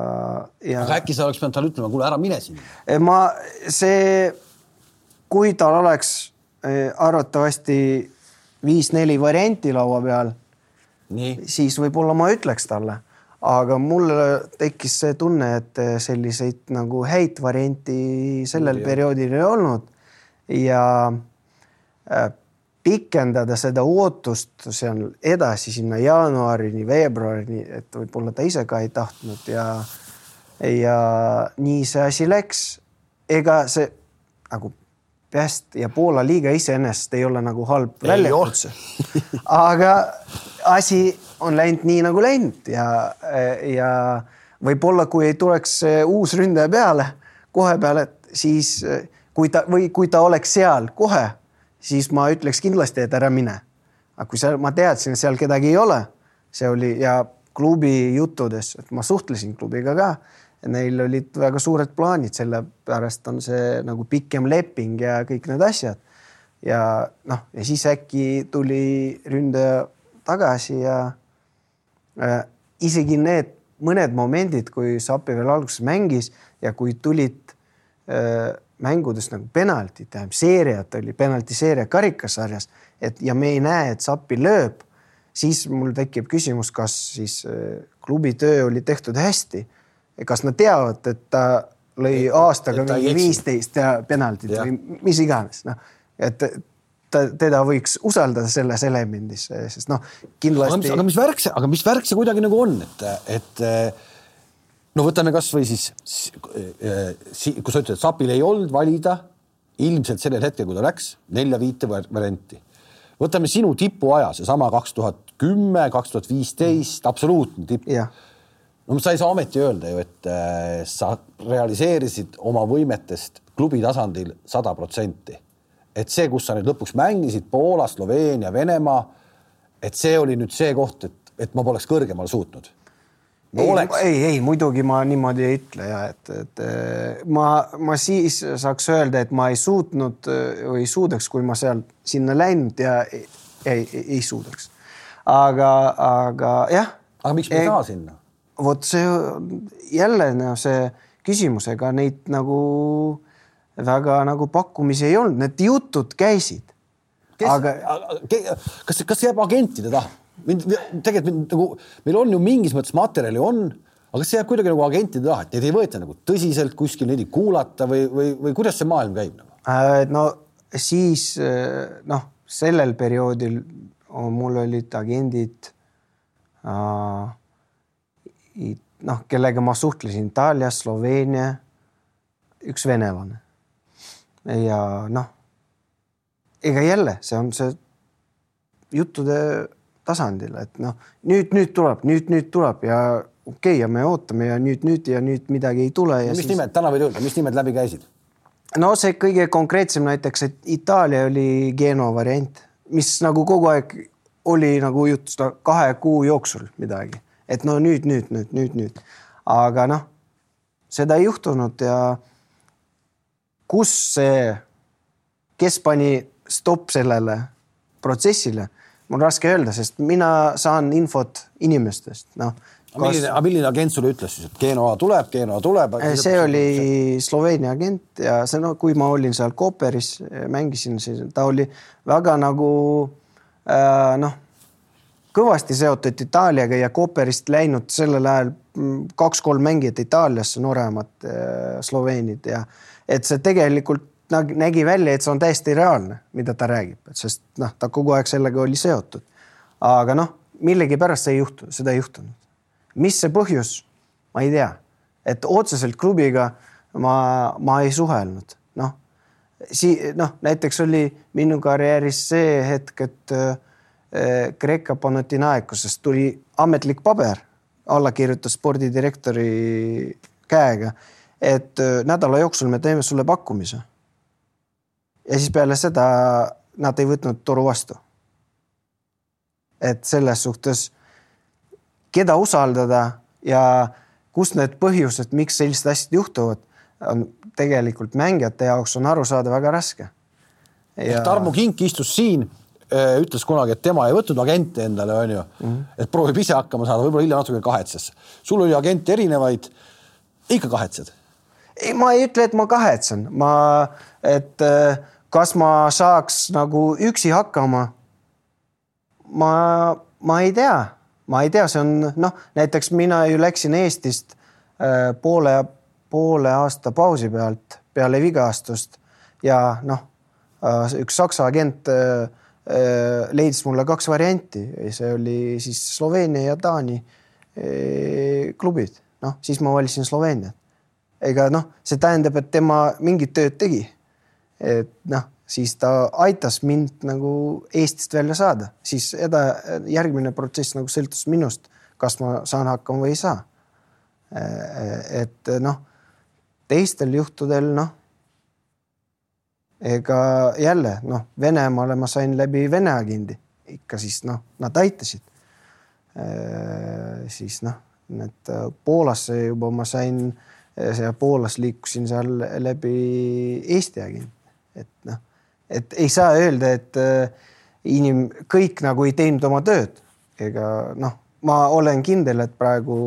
ja. aga äkki sa oleks pidanud talle ütlema, kuule ära mine sinna. Eh, ma, see, kui tal oleks eh, arvatavasti viis-neli varianti laua peal, siis võib-olla ma ütleks talle, aga mul tekkis see tunne, et selliseid nagu häid varianti sellel perioodil ei olnud ja äh, pikendada seda ootust seal edasi sinna jaanuarini, veebruarini, et võib-olla ta ise ka ei tahtnud ja ja nii see asi läks. ega see nagu Pest ja Poola liiga iseenesest ei ole nagu halb väljakutse. aga asi on läinud nii nagu läinud ja, ja võib-olla, kui ei tuleks uus ründaja peale kohe peale, siis kui ta või kui ta oleks seal kohe siis ma ütleks kindlasti, et ära mine. aga kui seal, ma teadsin, et seal kedagi ei ole, see oli ja klubi juttudes, et ma suhtlesin klubiga ka. Neil olid väga suured plaanid, sellepärast on see nagu pikem leping ja kõik need asjad. ja noh, ja siis äkki tuli ründaja tagasi ja äh, isegi need mõned momendid, kui Sapi veel alguses mängis ja kui tulid äh, mängudes nagu penaltid, tähendab seeriat oli penaltiseeria karikasarjas, et ja me ei näe, et Sappi lööb, siis mul tekib küsimus, kas siis äh, klubi töö oli tehtud hästi. kas nad teavad, et ta lõi aastaga mingi viisteist penaltit ja. või mis iganes, noh, et ta, teda võiks usaldada selles elemendis, sest noh, kindlasti. aga mis värk see, aga mis värk see kuidagi nagu on, et, et no võtame kasvõi siis, kui sa ütled, Sapil ei olnud valida ilmselt sellel hetkel, kui ta läks nelja-viite varianti. võtame sinu tipuaja, seesama kaks tuhat kümme, kaks tuhat viisteist, absoluutne tipp. no sa ei saa ometi öelda ju, et äh, sa realiseerisid oma võimetest klubi tasandil sada protsenti. et see, kus sa nüüd lõpuks mängisid Poola, Sloveenia, Venemaa, et see oli nüüd see koht, et, et ma poleks kõrgemale suutnud oleks, ei, ei muidugi ma niimoodi ei ütle ja et, et eh, ma, ma siis saaks öelda, et ma ei suutnud eh, või ei suudaks, kui ma seal sinna läinud ja ei, ei, ei, suudaks. aga, aga jah. aga miks me ei saa sinna? vot see jälle noh, see küsimusega neid nagu väga nagu pakkumisi ei olnud, need jutud käisid. kes, aga kas, kas see jääb agentide taha? Mind tegelikult mind nagu, meil on ju mingis mõttes materjali on, aga kas see jääb kuidagi nagu agentide taha, et neid ei võeta nagu tõsiselt kuskil, neid ei kuulata või, või, või kuidas see maailm käib nagu? Äh, no siis äh, noh, sellel perioodil mul olid agendid äh,, noh, kellega ma suhtlesin Itaalias, Sloveenia, üks venelane. ja noh, ega jälle see on see juttude tasandil, et noh, nüüd, nüüd tuleb, nüüd, nüüd tuleb ja okei okay,, ja me ootame ja nüüd, nüüd ja nüüd midagi ei tule ja mis siis nimed, täna võid öelda, mis nimed läbi käisid? no see kõige konkreetsem näiteks, et Itaalia oli Genoa variant, mis nagu kogu aeg oli nagu jutt seda kahe kuu jooksul midagi, et no nüüd, nüüd, nüüd, nüüd, nüüd, aga noh, seda ei juhtunud ja kus see, kes pani stopp sellele protsessile, mul raske öelda, sest mina saan infot inimestest, noh. milline, milline agent sulle ütles siis, et Genoa tuleb, Genoa tuleb? see oli Sloveenia agent ja see no kui ma olin seal Cooperis, mängisin siis, ta oli väga nagu äh, noh, kõvasti seotud Itaaliaga ja Cooperist läinud sellel ajal mm, kaks-kolm mängijat Itaaliasse, nooremad äh, sloveenid ja et see tegelikult nägi, välja, et see on täiesti reaalne, mida ta räägib, sest noh, ta kogu aeg sellega oli seotud. aga noh, millegipärast see ei juhtu, seda ei juhtunud mis see põhjus, ma ei tea, et otseselt klubiga ma, ma ei suhelnud, noh. sii-, noh, näiteks oli minu karjääris see hetk, et äh, Kreeka Panathinaikosest tuli ametlik paber, alla kirjutas spordidirektori käega, et äh, nädala jooksul me teeme sulle pakkumise. Ja siis peale seda nad ei võtnud toru vastu. et selles suhtes keda usaldada ja kus need põhjused, miks sellised asjad juhtuvad, on tegelikult mängijate jaoks on aru saada väga raske. ja.... Tarmo Kink istus siin, ütles kunagi, et tema ei võtnud agente endale, onju mm, -hmm. et proovib ise hakkama saada, võib-olla hiljem natuke kahetses. sul oli agente erinevaid, ikka kahetsed? ei, ma ei ütle, et ma kahetsen, ma, et äh, kas ma saaks nagu üksi hakkama. ma, ma ei tea ma ei tea, see on noh, näiteks mina ju läksin Eestist äh, poole, poole aasta pausi pealt peale vigastust ja noh äh,, üks saksa agent äh, leidis mulle kaks varianti, see oli siis Sloveenia ja Taani klubid, noh siis ma valisin Sloveeniat. ega noh, see tähendab, et tema mingit tööd tegi. Et noh siis ta aitas mind nagu Eestist välja saada, siis eda-, järgmine protsess nagu sõltus minust, kas ma saan hakkama või ei saa. et noh, teistel juhtudel noh, ega jälle noh, Venemaale ma sain läbi Vene agendi, ikka siis noh, nad aitasid. siis noh, need Poolasse juba ma sain, Poolas liikusin seal läbi Eesti agendi, et noh et ei saa öelda, et inim-, kõik nagu ei teinud oma tööd ega noh, ma olen kindel, et praegu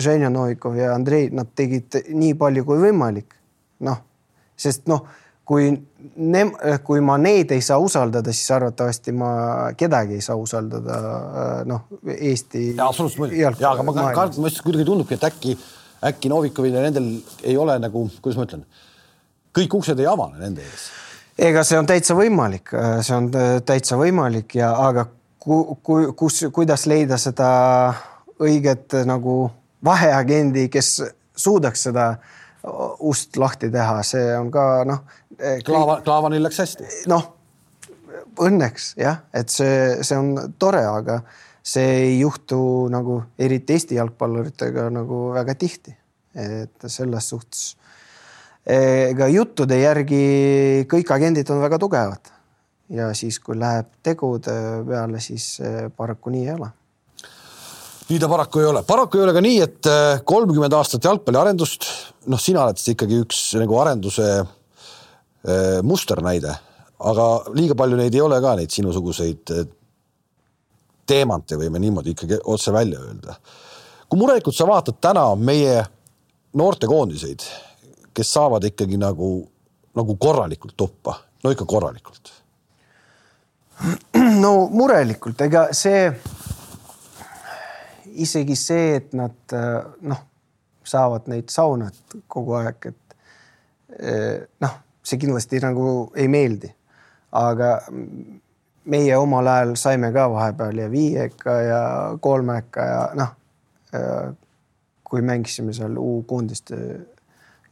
Ženja Novikov ja Andrei, nad tegid nii palju kui võimalik. noh, sest noh, kui ne-, kui ma neid ei saa usaldada, siis arvatavasti ma kedagi ei saa usaldada noh, Eesti. absoluutselt muidugi, jaa, aga ma kardan, ma lihtsalt kuidagi tundubki, et äkki, äkki Novikovil ja nendel ei ole nagu, kuidas ma ütlen kõik uksed ei avane nende ees. ega see on täitsa võimalik, see on täitsa võimalik ja aga ku, ku, kus, kuidas leida seda õiget nagu vaheagendi, kes suudaks seda ust lahti teha, see on ka noh. Klaava, Klaavanil läks hästi. noh, õnneks jah, et see, see on tore, aga see ei juhtu nagu eriti Eesti jalgpalluritega nagu väga tihti, et selles suhtes ega juttude järgi kõik agendid on väga tugevad. Ja siis, kui läheb tegude peale, siis paraku nii ei ole. nii ta paraku ei ole, paraku ei ole ka nii, et äh, kolmkümmend aastat jalgpalliarendust, noh, sina oled ikkagi üks nagu arenduse äh, musternäide, aga liiga palju neid ei ole ka, neid sinusuguseid teemante, võime niimoodi ikkagi otse välja öelda. kui murelikult sa vaatad täna meie noortekoondiseid, kes saavad ikkagi nagu, nagu korralikult tuppa, no ikka korralikult no murelikult, ega see isegi see, et nad noh, saavad neid saunad kogu aeg, et eh, noh, see kindlasti nagu ei meeldi. aga meie omal ajal saime ka vahepeal ja viieka ja kolmeka ja noh, kui mängisime seal U-koondiste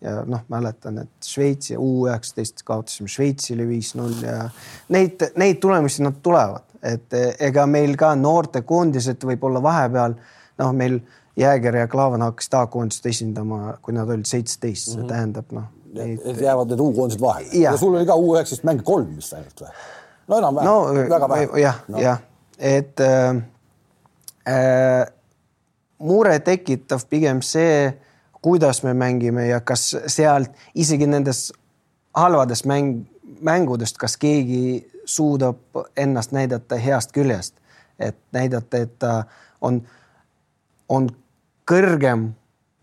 ja noh, mäletan, et Šveitsi U üheksateist kaotasime Šveitsile viis-null ja neid, neid tulemusi nad tulevad, et ega meil ka noortekoondised võib-olla vahepeal noh, meil Jääger ja Klaavan hakkasid A-koondist esindama, kui nad olid seitseteist, see mm -hmm. tähendab noh neid.... jäävad need U-koondised vahele ja. ja sul oli ka U19 mänge kolm vist ainult või? No enam-vähem no,, väga vähe. jah no., jah, et äh, äh, mure tekitav pigem see, kuidas me mängime ja kas sealt isegi nendes halvadest mäng, mängudest, kas keegi suudab ennast näidata heast küljest, et näidata, et ta on on kõrgem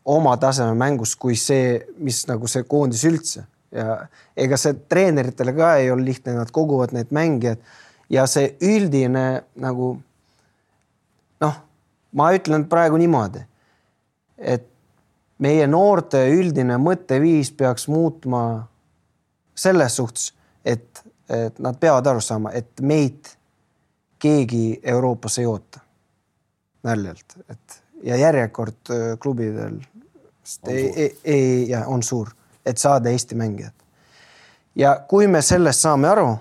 oma taseme mängus kui see, mis nagu see koondis üldse ja ega see treeneritele ka ei ole lihtne, nad koguvad neid mängijaid ja see üldine nagu noh, ma ütlen praegu niimoodi, et meie noorte üldine mõtteviis peaks muutma selles suhtes, et, et nad peavad aru saama, et meid keegi Euroopas ei oota. Naljalt, et ja järjekord äh, klubidel ei, ei, ei, ja on suur, et saada Eesti mängijad. ja kui me sellest saame aru,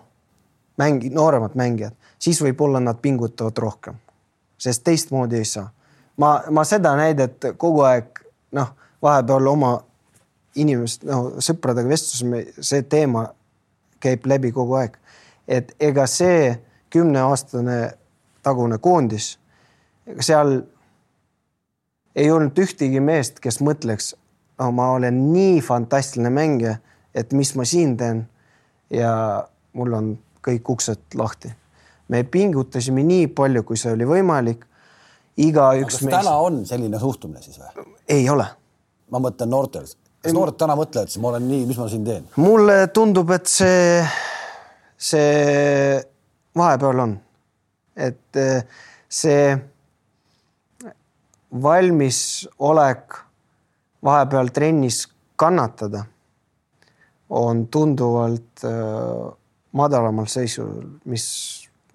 mängi-, nooremad mängijad, siis võib-olla nad pingutavad rohkem, sest teistmoodi ei saa. ma, ma seda näidet kogu aeg noh, vahepeal oma inimest, no sõpradega vestlusime, see teema käib läbi kogu aeg, et ega see kümneaastane tagune koondis, seal ei olnud ühtegi meest, kes mõtleks ma olen nii fantastiline mängija, et mis ma siin teen. ja mul on kõik uksed lahti. me pingutasime nii palju, kui see oli võimalik. igaüks meist. täna on selline suhtumine siis või? ei ole. ma mõtlen noortel. kas noored täna mõtlevad, siis ma olen nii, mis ma siin teen? mulle tundub, et see, see vahepeal on, et eh, see valmisolek vahepeal trennis kannatada on tunduvalt äh, madalamal seisul, mis,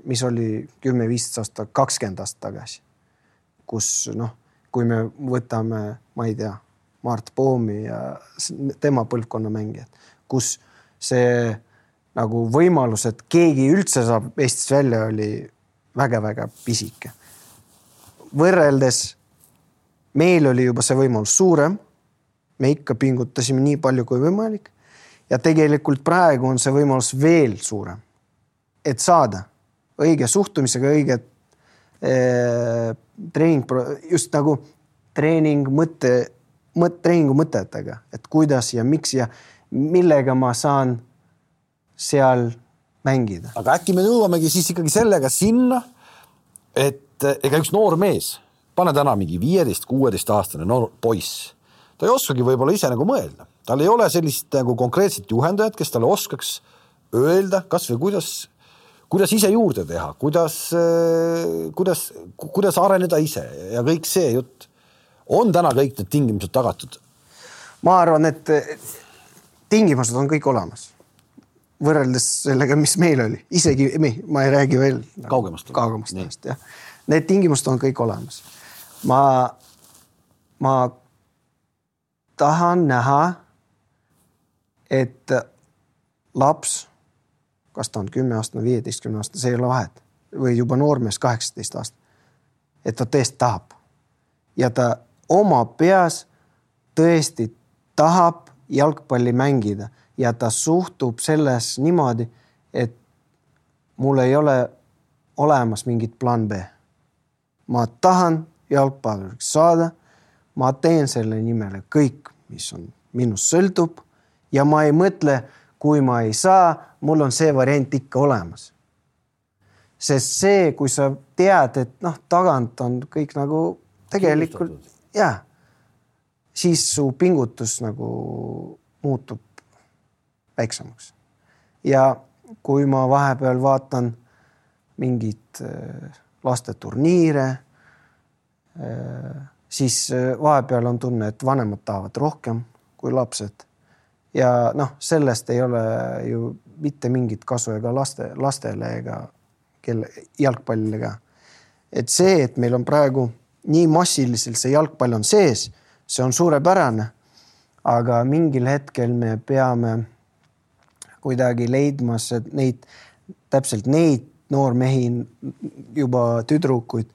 mis oli kümme-viisteist aastat, kakskümmend aastat tagasi. kus noh, kui me võtame, ma ei tea, Mart Poomi ja tema põlvkonna mängijad, kus see nagu võimalus, et keegi üldse saab Eestist välja, oli väga-väga pisike. võrreldes meil oli juba see võimalus suurem. Me ikka pingutasime nii palju kui võimalik. ja tegelikult praegu on see võimalus veel suurem. et saada õige suhtumisega õiget eh, treening, just nagu treening mõte, mõt-, treeningu mõtetega, et kuidas ja miks ja millega ma saan seal mängida. aga äkki me jõuamegi siis ikkagi sellega sinna, et ega üks noor mees pane täna mingi viieteist, kuueteistaastane noor poiss, ta ei oskagi võib-olla ise nagu mõelda, tal ei ole sellist nagu konkreetset juhendajat, kes talle oskaks öelda kasvõi kuidas, kuidas ise juurde teha, kuidas, kuidas, kuidas areneda ise ja kõik see jutt. on täna kõik need tingimused tagatud? ma arvan, et tingimused on kõik olemas võrreldes sellega, mis meil oli, isegi ma ei räägi veel kaugemast, kaugemast ajast jah. Need tingimused on kõik olemas ma, ma tahan näha, et laps, kas ta on kümneaastane, viieteistkümne aastane, see ei ole vahet või juba noormees, kaheksateist aastat. et ta tõesti tahab ja ta oma peas tõesti tahab jalgpalli mängida ja ta suhtub selles niimoodi, et mul ei ole olemas mingit plaan B. ma tahan jalgpalluriks saada. Ma teen selle nimel kõik, mis on minust sõltub ja ma ei mõtle, kui ma ei saa, mul on see variant ikka olemas. sest see, kui sa tead, et noh, tagant on kõik nagu tegelikult ja siis su pingutus nagu muutub väiksemaks. ja kui ma vahepeal vaatan mingeid äh, lasteturniire, äh, siis äh, vahepeal on tunne, et vanemad tahavad rohkem kui lapsed. ja noh, sellest ei ole ju mitte mingit kasu ega laste, lastele ega kelle, jalgpallile ka. et see, et meil on praegu nii massiliselt see jalgpall on sees, see on suurepärane. aga mingil hetkel me peame kuidagi leidma neid, täpselt neid noormehi, juba tüdrukuid,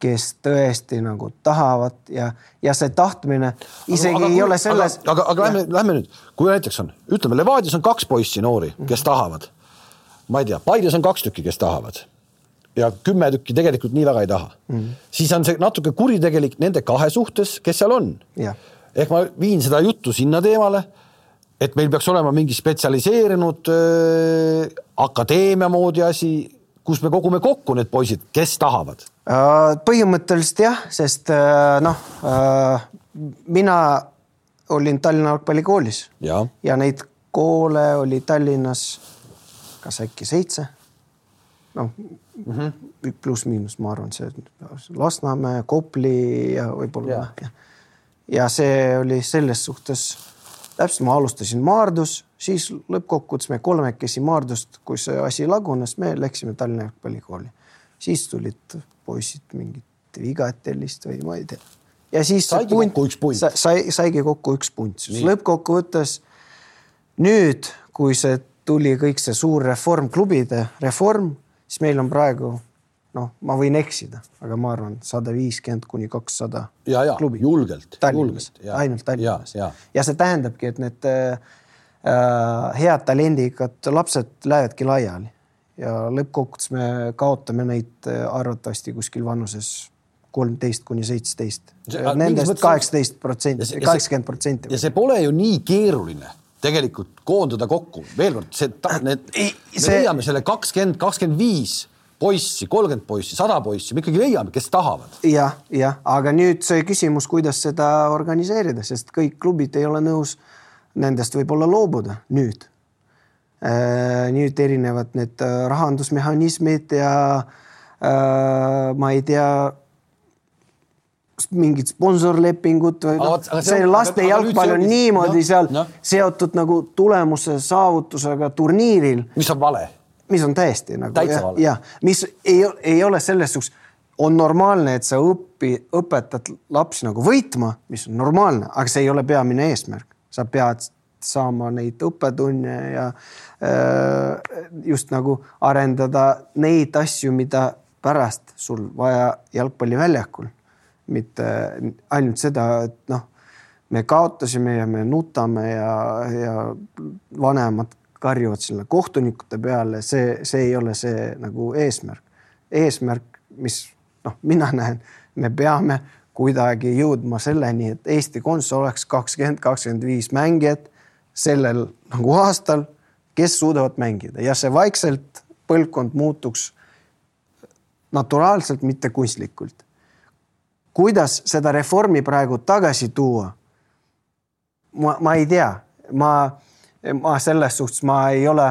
kes tõesti nagu tahavad ja, ja see tahtmine isegi aga, aga, ei ole selles. aga, aga, aga lähme, lähme nüüd, kui näiteks on, ütleme Levadias on kaks poissi noori, kes tahavad. ma ei tea, Paides on kaks tükki, kes tahavad ja kümme tükki tegelikult nii väga ei taha mm, siis on see natuke kuritegelik nende kahe suhtes, kes seal on. ehk ma viin seda juttu sinna teemale et meil peaks olema mingi spetsialiseerunud äh, akadeemia moodi asi, kus me kogume kokku need poisid, kes tahavad? Äh, põhimõtteliselt jah, sest äh, noh äh,, mina olin Tallinna jalgpallikoolis ja. ja neid koole oli Tallinnas kas äkki seitse? noh mm -hmm. pluss-miinus, ma arvan, see Lasnamäe, Kopli ja võib-olla ja. ja see oli selles suhtes täpselt ma alustasin Maardus, siis lõppkokkuvõttes me kolmekesi Maardust, kui see asi lagunes, me läksime Tallinna jalgpallikooli. Siis tulid poisid mingit Vigatelist või ma ei tea. ja siis saigi punt, kokku üks punt. sai, saigi kokku üks punt, siis lõppkokkuvõttes nüüd, kui see tuli kõik see suur reform, klubide reform, siis meil on praegu noh, ma võin eksida, aga ma arvan, sada viiskümmend kuni kakssada klubi. julgelt. Tallinnas, ainult Tallinnas. Ja, ja. ja see tähendabki, et need äh, head talendikad lapsed lähevadki laiali ja lõppkokkuvõttes me kaotame neid äh, arvatavasti kuskil vanuses kolmteist kuni seitseteist. Nendest kaheksateist protsenti, kaheksakümmend protsenti. ja see pole ju nii keeruline tegelikult koondada kokku, veel kord, see, need, me see... leiame selle kakskümmend, kakskümmend viis poissi, kolmkümmend poissi, sada poissi, me ikkagi leiame, kes tahavad ja,. jah, jah, aga nüüd see küsimus, kuidas seda organiseerida, sest kõik klubid ei ole nõus nendest võib-olla loobuda nüüd. Äh, nüüd erinevad need äh, rahandusmehhanismid ja äh, ma ei tea mingid sponsorlepingud või noh, see laste jalgpall on niimoodi no, seal no. seotud nagu tulemuse saavutusega turniiril. mis on vale mis on täiesti nagu jah, ja, mis ei, ei ole selles suhtes, on normaalne, et sa õpi, õpetad lapsi nagu võitma, mis on normaalne, aga see ei ole peamine eesmärk, sa pead saama neid õppetunne ja äh, just nagu arendada neid asju, mida pärast sul vaja jalgpalliväljakul, mitte ainult seda, et noh, me kaotasime ja me nutame ja, ja vanemad karjuvad sinna kohtunikute peale, see, see ei ole see nagu eesmärk. eesmärk, mis noh, mina näen, me peame kuidagi jõudma selleni, et Eesti Konts oleks kakskümmend, kakskümmend viis mängijat sellel nagu aastal, kes suudavad mängida ja see vaikselt põlvkond muutuks naturaalselt, mitte kunstlikult. kuidas seda reformi praegu tagasi tuua? ma, ma ei tea, ma ma selles suhtes, ma ei ole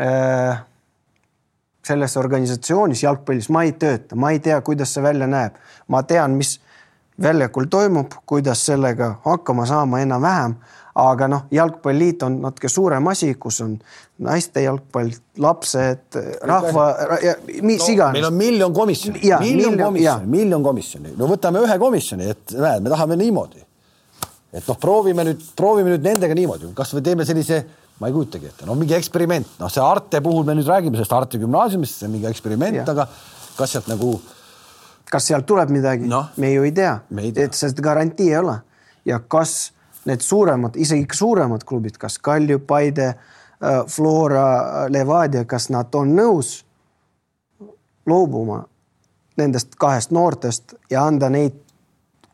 äh, selles organisatsioonis jalgpallis, ma ei tööta, ma ei tea, kuidas see välja näeb. ma tean, mis väljakul toimub, kuidas sellega hakkama saama enam-vähem, aga noh, jalgpalliliit on natuke suurem asi, kus on naiste jalgpall, lapsed, rahva, mis no, iganes. meil on miljon komisjoni, miljon komisjoni, miljon komisjoni, no võtame ühe komisjoni, et näed, me tahame niimoodi. Et noh, proovime nüüd, proovime nüüd nendega niimoodi, kasvõi teeme sellise, ma ei kujutagi ette, no mingi eksperiment, noh, see Arte puhul me nüüd räägime sellest Arte gümnaasiumist, see on mingi eksperiment, aga kas sealt nagu. kas sealt tuleb midagi? No,? me ju ei tea, et seda garantii ei ole. Ja kas need suuremad, isegi suuremad klubid, kas Kalju, Paide, äh, Flora, Levadia, kas nad on nõus loobuma nendest kahest noortest ja anda neid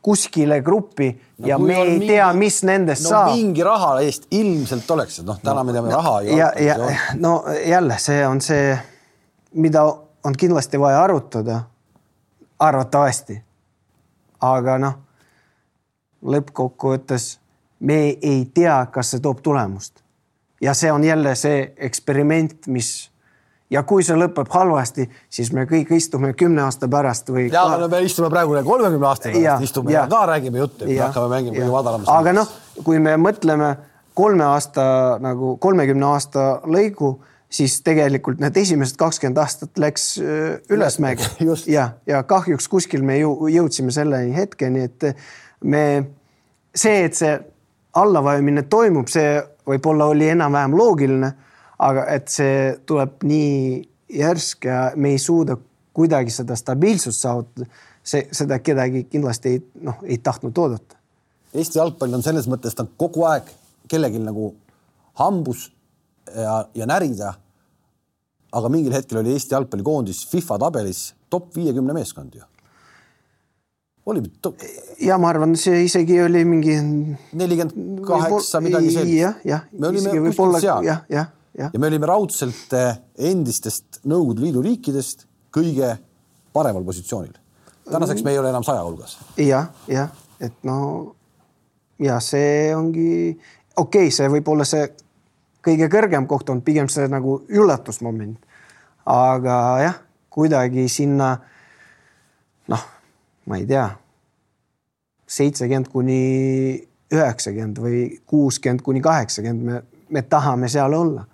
kuskile gruppi no, ja me ei mingi, tea, mis nendest no, saab. mingi raha eest ilmselt oleks, noh, täna no, me teame no, raha ei ja, ja, no jälle, see on see, mida on kindlasti vaja arutada. arvatavasti. aga noh, lõppkokkuvõttes me ei tea, kas see toob tulemust. ja see on jälle see eksperiment, mis ja kui see lõpeb halvasti, siis me kõik istume kümne aasta pärast või. ja ka... me istume praegu kolmekümne aasta pärast, ja, istume ja, ja ka räägime juttu, hakkame mängima kõige madalamas. aga noh, kui me mõtleme kolme aasta nagu kolmekümne aasta lõigu, siis tegelikult need esimesed kakskümmend aastat läks äh, ülesmäge ja, ja kahjuks kuskil me jõudsime selle hetkeni, et me, see, et see allavajumine toimub, see võib-olla oli enam-vähem loogiline aga et see tuleb nii järsk ja me ei suuda kuidagi seda stabiilsust saavutada, see, seda kedagi kindlasti ei, noh, ei tahtnud oodata. Eesti jalgpall on selles mõttes, ta on kogu aeg kellelgi nagu hambus ja, ja närida. aga mingil hetkel oli Eesti jalgpallikoondis FIFA tabelis top viiekümne meeskond ju. Oli top...? ja ma arvan, see isegi oli mingi. nelikümmend kaheksa, midagi sellist. jah, jah. me olime kuskil seal. jah, jah ja me olime raudselt eh, endistest Nõukogude Liidu riikidest kõige paremal positsioonil. tänaseks me ei ole enam saja hulgas ja,. jah, jah, et no ja see ongi okei okay,, see võib olla see kõige kõrgem koht on pigem see nagu üllatusmoment. aga jah, kuidagi sinna noh, ma ei tea, seitsekümmend kuni üheksakümmend või kuuskümmend kuni kaheksakümmend me, me tahame seal olla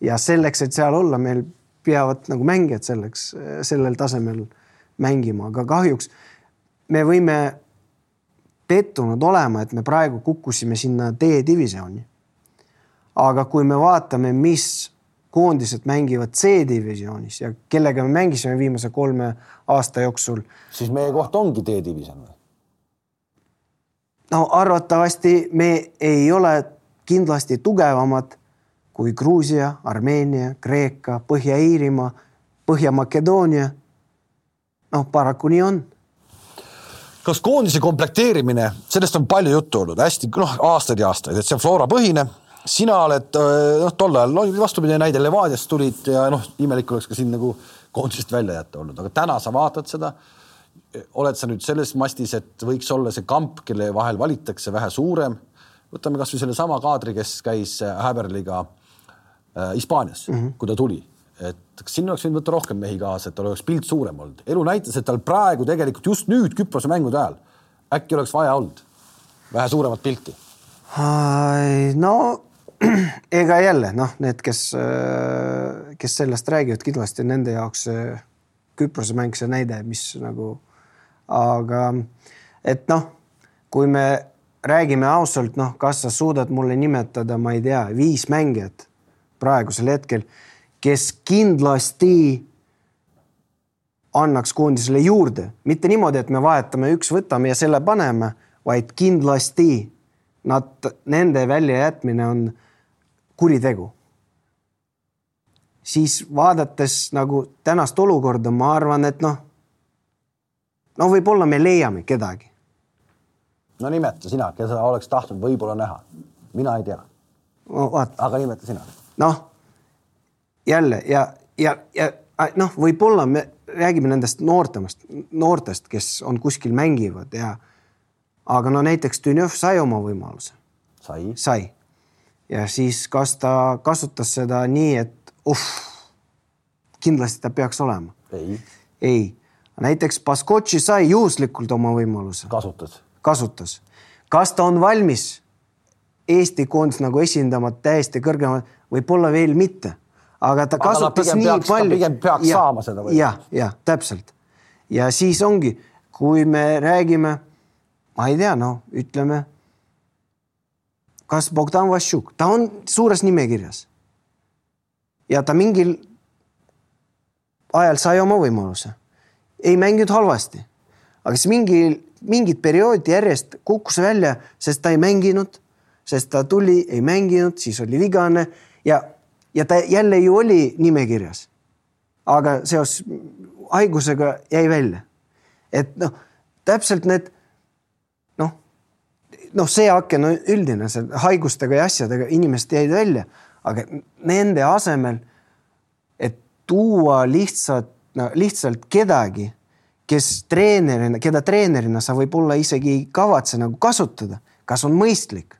ja selleks, et seal olla, meil peavad nagu mängijad selleks, sellel tasemel mängima, aga kahjuks me võime pettunud olema, et me praegu kukkusime sinna D-divisjoni. aga kui me vaatame, mis koondised mängivad C-divisionis ja kellega me mängisime viimase kolme aasta jooksul. siis meie koht ongi D-divisjon või? no arvatavasti me ei ole kindlasti tugevamad kui Gruusia, Armeenia, Kreeka, Põhja-Iirimaa, Põhja-Makedoonia. noh, paraku nii on kas koondise komplekteerimine, sellest on palju juttu olnud, hästi noh, aastaid ja aastaid, et see on Flora põhine. Sina oled noh, tol ajal no, vastupidine näide Levadiast tulid ja noh, imelik oleks ka sind nagu koondisest välja jätta olnud, aga täna sa vaatad seda. oled sa nüüd selles mastis, et võiks olla see kamp, kelle vahel valitakse vähe suurem. võtame kasvõi sellesama kaadri, kes käis Häberliga Äh, Hispaanias mm, -hmm. kui ta tuli, et kas sinna oleks võinud võtta rohkem mehi kaasa, et tal oleks pilt suurem olnud. elu näitas, et tal praegu tegelikult just nüüd Küprose mängude ajal äkki oleks vaja olnud vähe suuremat pilti. no ega jälle noh, need, kes, äh, kes sellest räägivad, kindlasti nende jaoks see Küprose mäng, see näide, mis nagu, aga et noh, kui me räägime ausalt, noh, kas sa suudad mulle nimetada, ma ei tea, viis mängijat praegusel hetkel, kes kindlasti annaks koondisele juurde, mitte niimoodi, et me vahetame üks, võtame ja selle paneme, vaid kindlasti nad, nende väljajätmine on kuritegu. siis vaadates nagu tänast olukorda, ma arvan, et noh, no võib-olla me leiame kedagi. no nimeta sina, keda oleks tahtnud võib-olla näha. mina ei tea no,. aga nimeta sina noh, jälle ja, ja, ja noh, võib-olla me räägime nendest noortemast, noortest, kes on kuskil mängivad ja aga no näiteks Dünjev sai oma võimaluse. sai? sai. Ja siis, kas ta kasutas seda nii, et uh, kindlasti ta peaks olema? ei. ei, näiteks Baskotši sai juhuslikult oma võimaluse. kasutas? kasutas. kas ta on valmis Eesti koondist nagu esindama täiesti kõrgemal võib-olla veel mitte, aga ta aga kasutas nii peaks, palju. pigem peaks ja, saama seda. jah, jah, täpselt. ja siis ongi, kui me räägime, ma ei tea, noh, ütleme. Kas Bogdan Vassiuk, ta on suures nimekirjas. ja ta mingil ajal sai oma võimaluse. ei mänginud halvasti, aga siis mingil, mingit perioodi järjest kukkus välja, sest ta ei mänginud, sest ta tuli, ei mänginud, siis oli vigane ja, ja ta jälle ju oli nimekirjas. aga seos haigusega jäi välja. et noh, täpselt need noh, see aken on üldine, see haigustega ja asjadega inimesed jäid välja, aga nende asemel, et tuua lihtsalt no,, lihtsalt kedagi, kes treenerina, keda treenerina sa võib-olla isegi ei kavatse nagu kasutada, kas on mõistlik?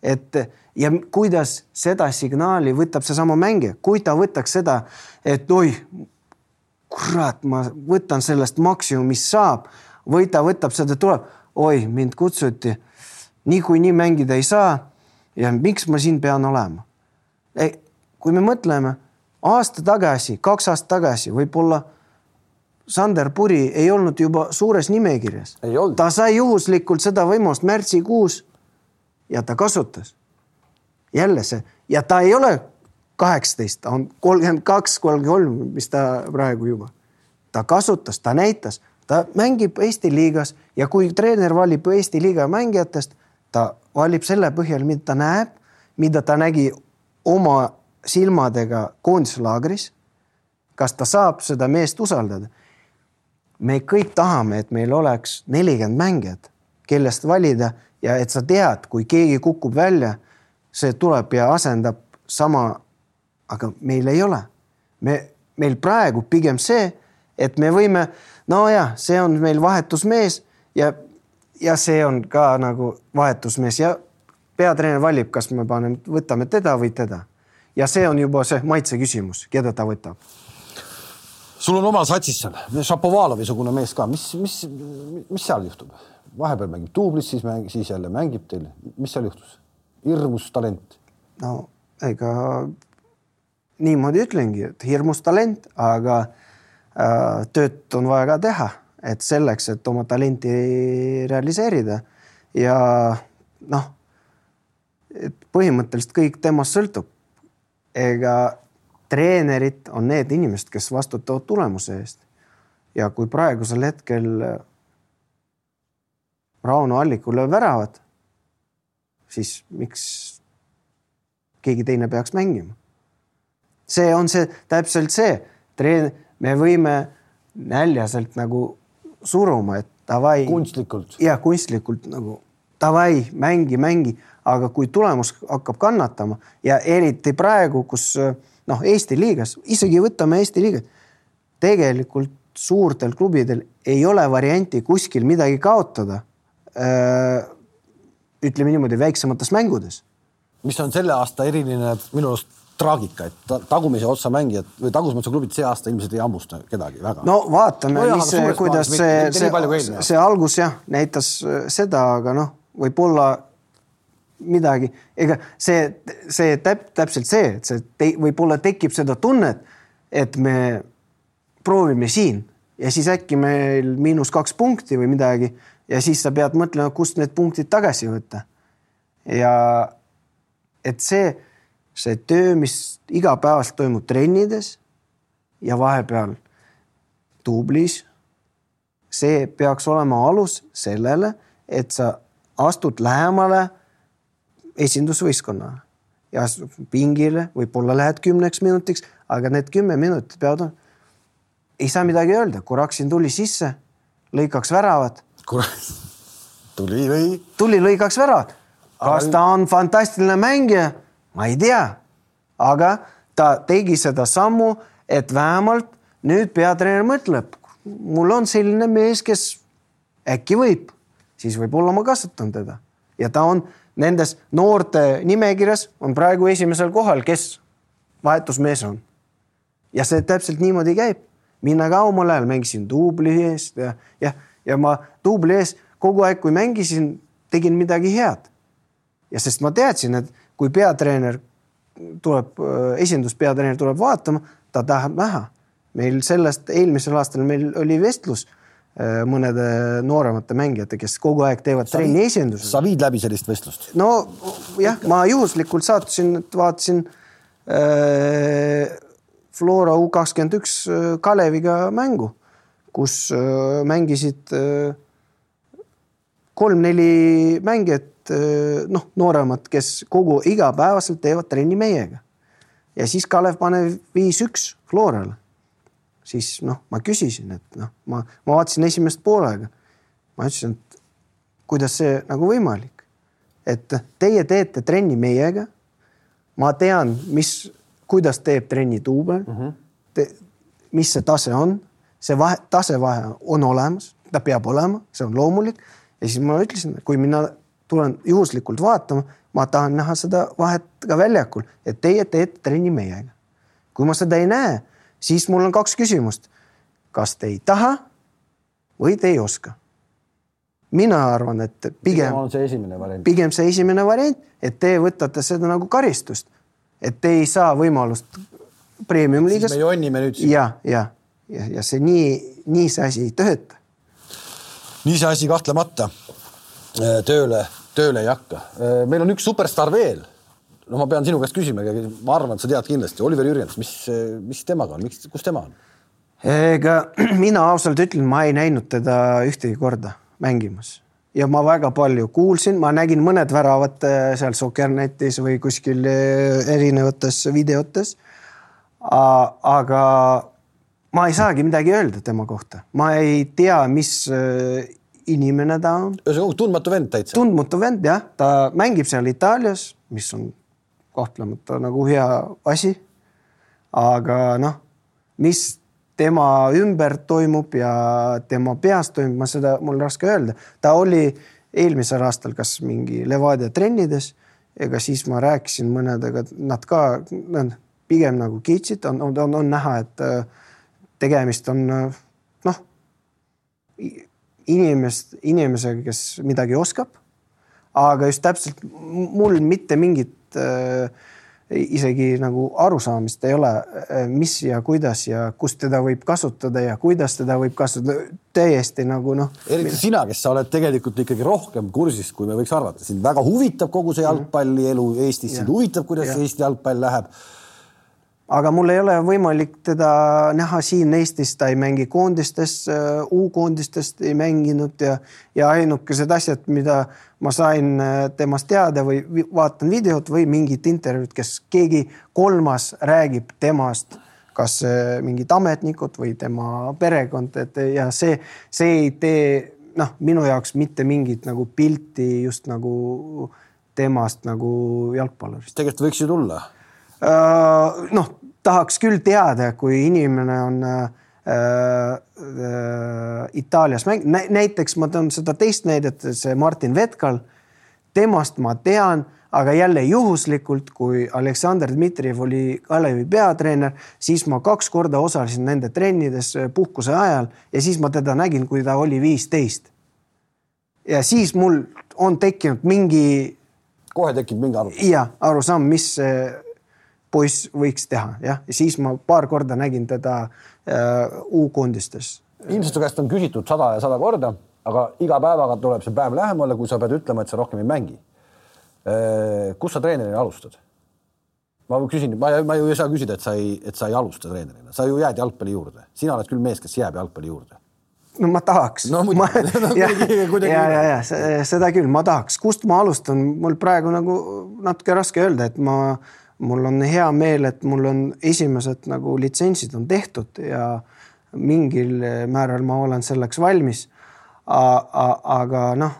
et ja kuidas seda signaali võtab seesama mängija, kui ta võtaks seda, et oih, kurat, ma võtan sellest maksimum, mis saab või ta võtab seda, tuleb, oi, mind kutsuti, niikuinii mängida ei saa. ja miks ma siin pean olema? kui me mõtleme aasta tagasi, kaks aastat tagasi, võib-olla Sander Puri ei olnud juba suures nimekirjas. ta sai juhuslikult seda võimalust märtsikuus ja ta kasutas. jälle see ja ta ei ole kaheksateist, ta on kolmkümmend kaks, kolmkümmend kolm, mis ta praegu juba. ta kasutas, ta näitas, ta mängib Eesti liigas ja kui treener valib Eesti liiga mängijatest, ta valib selle põhjal, mida ta näeb, mida ta nägi oma silmadega koondislaagris. kas ta saab seda meest usaldada? me kõik tahame, et meil oleks nelikümmend mängijat, kellest valida ja et sa tead, kui keegi kukub välja, see tuleb ja asendab sama. aga meil ei ole. me, meil praegu pigem see, et me võime, nojah, see on meil vahetusmees ja, ja see on ka nagu vahetusmees ja peatreener valib, kas me paneme, võtame teda või teda. ja see on juba see maitse küsimus, keda ta võtab sul on oma satsis seal, Šapovalovi-sugune mees ka, mis, mis, mis seal juhtub? vahepeal mängib duublis, siis mäng, siis jälle mängib teil, mis seal juhtus? hirmus talent. no ega niimoodi ütlengi, et hirmus talent, aga äh, tööd on vaja ka teha, et selleks, et oma talenti realiseerida ja noh, et põhimõtteliselt kõik temast sõltub. ega treenerid on need inimesed, kes vastutavad tulemuse eest. ja kui praegusel hetkel Rauno Allikule väravad, siis miks keegi teine peaks mängima? see on see täpselt see, treen-, me võime näljaselt nagu suruma, et davai. kunstlikult. jah, kunstlikult nagu davai, mängi, mängi, aga kui tulemus hakkab kannatama ja eriti praegu, kus noh, Eesti liigas, isegi võtame Eesti liigat, tegelikult suurtel klubidel ei ole varianti kuskil midagi kaotada. ütleme niimoodi, väiksemates mängudes. mis on selle aasta eriline minu arust traagika, et tagumise otsa mängijad või tagumise otsa klubid see aasta ilmselt ei hammusta kedagi väga. no vaatame no, mis, kuidas see, see, see algus jah, näitas seda, aga noh, võib-olla midagi, ega see, see täp-, täpselt see, et see te, võib-olla tekib seda tunnet, et me proovime siin ja siis äkki meil miinus kaks punkti või midagi ja siis sa pead mõtlema, kust need punktid tagasi võtta. ja et see, see töö, mis igapäevaselt toimub trennides ja vahepeal duublis, see peaks olema alus sellele, et sa astud lähemale esindusvõistkonnale ja pingile, võib-olla lähed kümneks minutiks, aga need kümme minutit peavad ei saa midagi öelda, Kuraksin tuli sisse, lõi kaks väravat. tuli, lõi. tuli, lõi kaks väravat. kas ta on fantastiline mängija? Ma ei tea. aga ta tegi seda sammu, et vähemalt nüüd peatreener mõtleb, mul on selline mees, kes äkki võib, siis võib-olla ma kasutan teda ja ta on nendes noorte nimekirjas on praegu esimesel kohal, kes vahetusmees on. ja see täpselt niimoodi käib. mina ka omal ajal mängisin duubli eest ja, ja, ja ma duubli ees kogu aeg, kui mängisin, tegin midagi head. ja sest ma teadsin, et kui peatreener tuleb, esinduspeatreener tuleb vaatama, ta tahab näha. meil sellest eelmisel aastal meil oli vestlus Äh, mõnede nooremate mängijate, kes kogu aeg teevad sa trenni esinduses. sa viid läbi sellist vestlust? no jah, ma juhuslikult sattusin, et vaatasin äh, Flora U kakskümmend üks äh, Kaleviga mängu, kus äh, mängisid äh, kolm-neli mängijat noh, nooremat, kes kogu igapäevaselt teevad trenni meiega. ja siis Kalev paneb viis-üks Florale siis noh, ma küsisin, et noh, ma, ma vaatasin esimest poolega. ma ütlesin, et kuidas see nagu võimalik, et teie teete trenni meiega. ma tean, mis, kuidas teeb trenni duubel mm. -hmm. mis see tase on, see vahe, tasevahe on olemas, ta peab olema, see on loomulik. ja siis ma ütlesin, kui mina tulen juhuslikult vaatama, ma tahan näha seda vahet ka väljakul, et teie teete trenni meiega. kui ma seda ei näe, siis mul on kaks küsimust. kas te ei taha või te ei oska? mina arvan, et pigem, pigem on see esimene variant. pigem see esimene variant, et te võtate seda nagu karistust, et te ei saa võimalust premium-liigas. me jonnime nüüd. ja, ja, ja, ja see nii, nii see asi ei tööta. nii see asi kahtlemata äh, tööle, tööle ei hakka. Äh, meil on üks superstaar veel. no ma pean sinu käest küsima, ma arvan, et sa tead kindlasti, Oliver Jürjens, mis, mis temaga on, miks, kus tema on? ega mina ausalt ütlen, ma ei näinud teda ühtegi korda mängimas ja ma väga palju kuulsin, ma nägin mõned väravad äh, seal Sokernetis või kuskil äh, erinevates videotes. aga ma ei saagi midagi öelda tema kohta, ma ei tea, mis inimene ta on. ühesõnaga tundmatu vend täitsa. tundmatu vend jah, ta mängib seal Itaalias, mis on kahtlemata nagu hea asi. aga noh, mis tema ümber toimub ja tema peas toimub, ma seda, mul raske öelda. ta oli eelmisel aastal kas mingi Levadia trennides, ega siis ma rääkisin mõnedega, nad ka, nad pigem nagu kiitsid, on, on, on, on näha, et äh, tegemist on äh, noh, inimest, inimesega, kes midagi oskab. aga just täpselt mul mitte mingit äh, isegi nagu arusaamist ei ole, eh, mis ja kuidas ja kus teda võib kasutada ja kuidas teda võib kasutada. täiesti nagu noh. eriti sina, kes sa oled tegelikult ikkagi rohkem kursis, kui me võiks arvata, sind väga huvitab kogu see jalgpallielu Eestis, sind huvitab, kuidas ja. Eesti jalgpall läheb aga mul ei ole võimalik teda näha siin Eestis, ta ei mängi koondistes, äh, U-koondistest ei mänginud ja, ja ainukesed asjad, mida ma sain äh, temast teada või vaatan videot või mingit intervjuud, kes keegi kolmas räägib temast, kas äh, mingid ametnikud või tema perekond, et ja see, see ei tee noh, minu jaoks mitte mingit nagu pilti just nagu temast nagu jalgpallurist. tegelikult võiks ju tulla noh, tahaks küll teada, kui inimene on äh, äh, Itaalias mäng-, näiteks ma toon seda teist näidet, see Martin Vetkal. temast ma tean, aga jälle juhuslikult, kui Aleksandr Dmitrijev oli Kalevi peatreener, siis ma kaks korda osalesin nende trennides puhkuse ajal ja siis ma teda nägin, kui ta oli viisteist. ja siis mul on tekkinud mingi. kohe tekib mingi arusaam. jah, arusaam, mis poiss võiks teha, jah, ja siis ma paar korda nägin teda äh, U-koondistes. ilmselt su käest on küsitud sada ja sada korda, aga iga päevaga tuleb see päev lähemale, kui sa pead ütlema, et sa rohkem ei mängi. Äh,. kus sa treenerina alustad? ma küsin, ma, ma ju ei saa küsida, et sa ei, et sa ei alusta treenerina, sa ju jääd jalgpalli juurde, sina oled küll mees, kes jääb jalgpalli juurde. No ma tahaks. no no, ja, ja, ja, ja seda küll, ma tahaks, kust ma alustan, mul praegu nagu natuke raske öelda, et ma mul on hea meel, et mul on esimesed nagu litsentsid on tehtud ja mingil määral ma olen selleks valmis. aga noh,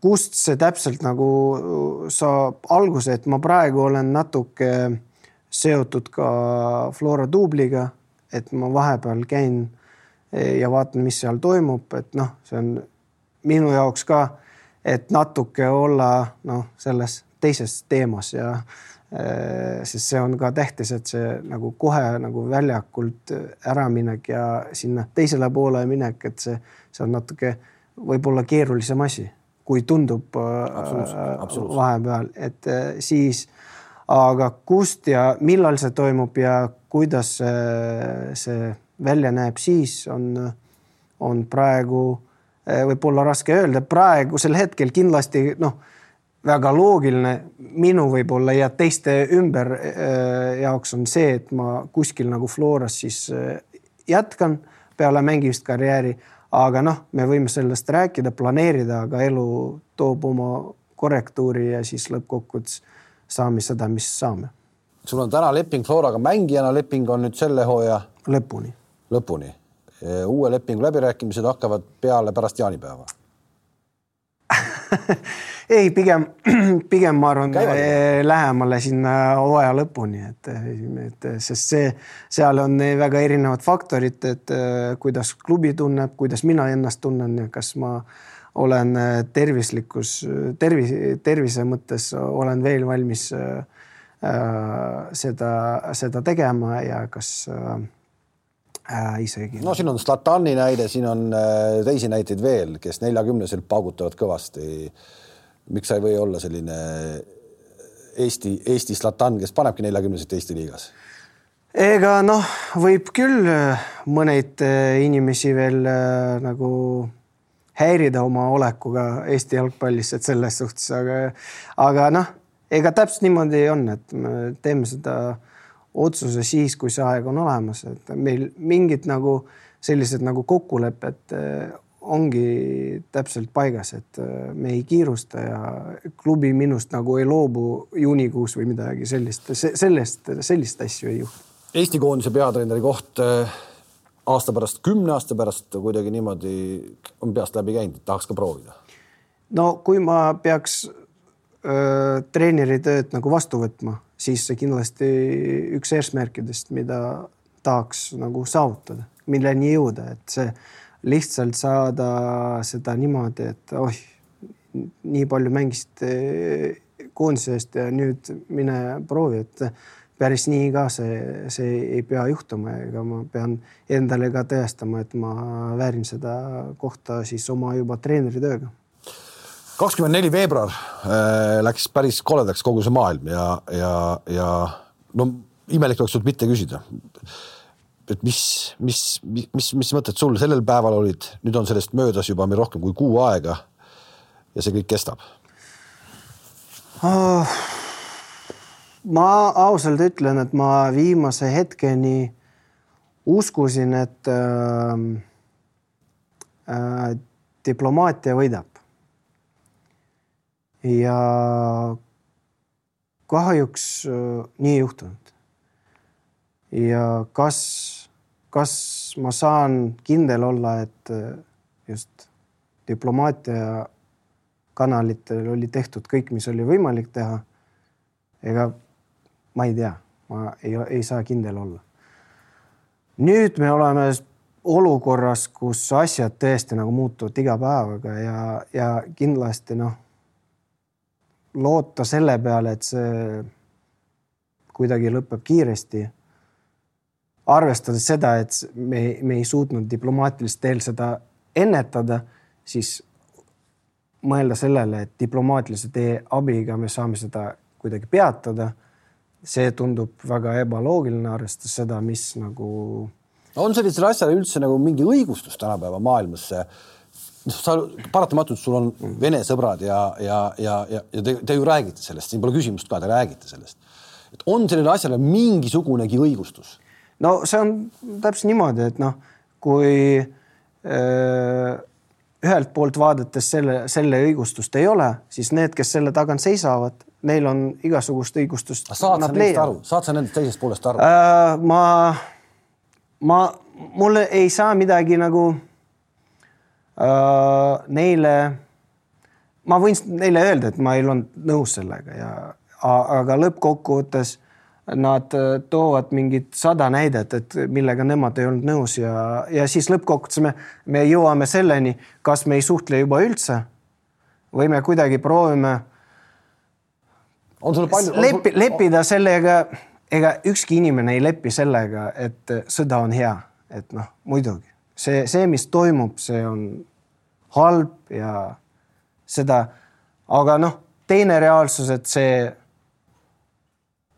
kust see täpselt nagu saab alguse, et ma praegu olen natuke seotud ka Flora duubliga, et ma vahepeal käin ja vaatan, mis seal toimub, et noh, see on minu jaoks ka, et natuke olla noh, selles teises teemas ja äh, sest see on ka tähtis, et see nagu kohe nagu väljakult äraminek ja sinna teisele poole minek, et see, see on natuke võib-olla keerulisem asi, kui tundub äh, vahepeal, et äh, siis aga kust ja millal see toimub ja kuidas see välja näeb, siis on, on praegu võib-olla raske öelda, praegusel hetkel kindlasti noh väga loogiline minu võib-olla ja teiste ümber äh, jaoks on see, et ma kuskil nagu Floras siis äh, jätkan peale mängimist karjääri, aga noh, me võime sellest rääkida, planeerida, aga elu toob oma korrektuuri ja siis lõppkokkuvõttes saame seda, mis saame. sul on täna leping Floraga mängijana, leping on nüüd selle hooaja lõpuni. lõpuni. uue lepingu läbirääkimised hakkavad peale pärast jaanipäeva ei, pigem, pigem ma arvan Käivad. lähemale sinna hooaja lõpuni, et, et sest see, seal on väga erinevad faktorid, et kuidas klubi tunneb, kuidas mina ennast tunnen ja kas ma olen tervislikus, tervis, tervise mõttes olen veel valmis äh, seda, seda tegema ja kas äh, äh, isegi. no siin on Zlatani näide, siin on äh, teisi näiteid veel, kes neljakümneselt paugutavad kõvasti. miks sa ei või olla selline Eesti, Eesti Zlatan, kes panebki neljakümneselt Eesti liigas? ega noh, võib küll äh, mõneid äh, inimesi veel äh, nagu häirida oma olekuga Eesti jalgpallis, et selles suhtes, aga, aga noh, ega täpselt niimoodi on, et me teeme seda äh, otsuse siis, kui see aeg on olemas, et meil mingid nagu sellised nagu kokkulepped eh, ongi täpselt paigas, et eh, me ei kiirusta ja klubi minust nagu ei loobu juunikuus või midagi sellist, sellest, sellist asju ei juhtu. Eesti koondise peatreeneri koht eh, aasta pärast, kümne aasta pärast kuidagi niimoodi on peast läbi käinud, et tahaks ka proovida? no kui ma peaks öö, treeneri tööd nagu vastu võtma siis see kindlasti üks eesmärkidest, mida tahaks nagu saavutada, milleni jõuda, et see lihtsalt saada seda niimoodi, et oih, nii palju mängisid eh, koondise eest ja nüüd mine proovi, et päris nii ka see, see ei pea juhtuma, ega ma pean endale ka tõestama, et ma väärin seda kohta siis oma juba treeneritööga kakskümmend neli veebruar äh, läks päris koledaks kogu see maailm ja, ja, ja no imelik oleks olnud mitte küsida. et mis, mis, mis, mis, mis mõtted sul sellel päeval olid, nüüd on sellest möödas juba meil rohkem kui kuu aega. ja see kõik kestab oh,. ma ausalt ütlen, et ma viimase hetkeni uskusin, et äh, äh, diplomaatia võidab ja kahjuks äh, nii ei juhtunud. ja kas, kas ma saan kindel olla, et äh, just diplomaatia kanalitel oli tehtud kõik, mis oli võimalik teha. ega ma ei tea, ma ei, ei saa kindel olla. nüüd me oleme olukorras, kus asjad tõesti nagu muutuvad iga päevaga ja, ja kindlasti noh loota selle peale, et see kuidagi lõpeb kiiresti. arvestades seda, et me, me ei suutnud diplomaatilist teel seda ennetada, siis mõelda sellele, et diplomaatilise tee abiga me saame seda kuidagi peatada. see tundub väga ebaloogiline, arvestades seda, mis nagu. on sellisele asjale üldse nagu mingi õigustus tänapäeva maailmas sa paratamatult, sul on vene sõbrad ja, ja, ja, ja, ja te, te ju räägite sellest, siin pole küsimust ka, te räägite sellest. et on sellele asjale mingisugunegi õigustus? no see on täpselt niimoodi, et noh, kui öö, ühelt poolt vaadates selle, selle õigustust ei ole, siis need, kes selle tagant seisavad, neil on igasugust õigustust. saad sa nendest aru, saad sa nendest teisest poolest aru äh,? ma, ma, mulle ei saa midagi nagu Äh, neile, ma võin neile öelda, et ma ei olnud nõus sellega ja aga lõppkokkuvõttes nad äh, toovad mingid sada näidet, et millega nemad ei olnud nõus ja, ja siis lõppkokkuvõttes me, me jõuame selleni, kas me ei suhtle juba üldse või me kuidagi proovime. lepi, leppida sellega, ega ükski inimene ei lepi sellega, et sõda on hea, et noh, muidugi see, see, mis toimub, see on halb ja seda, aga noh, teine reaalsus, et see,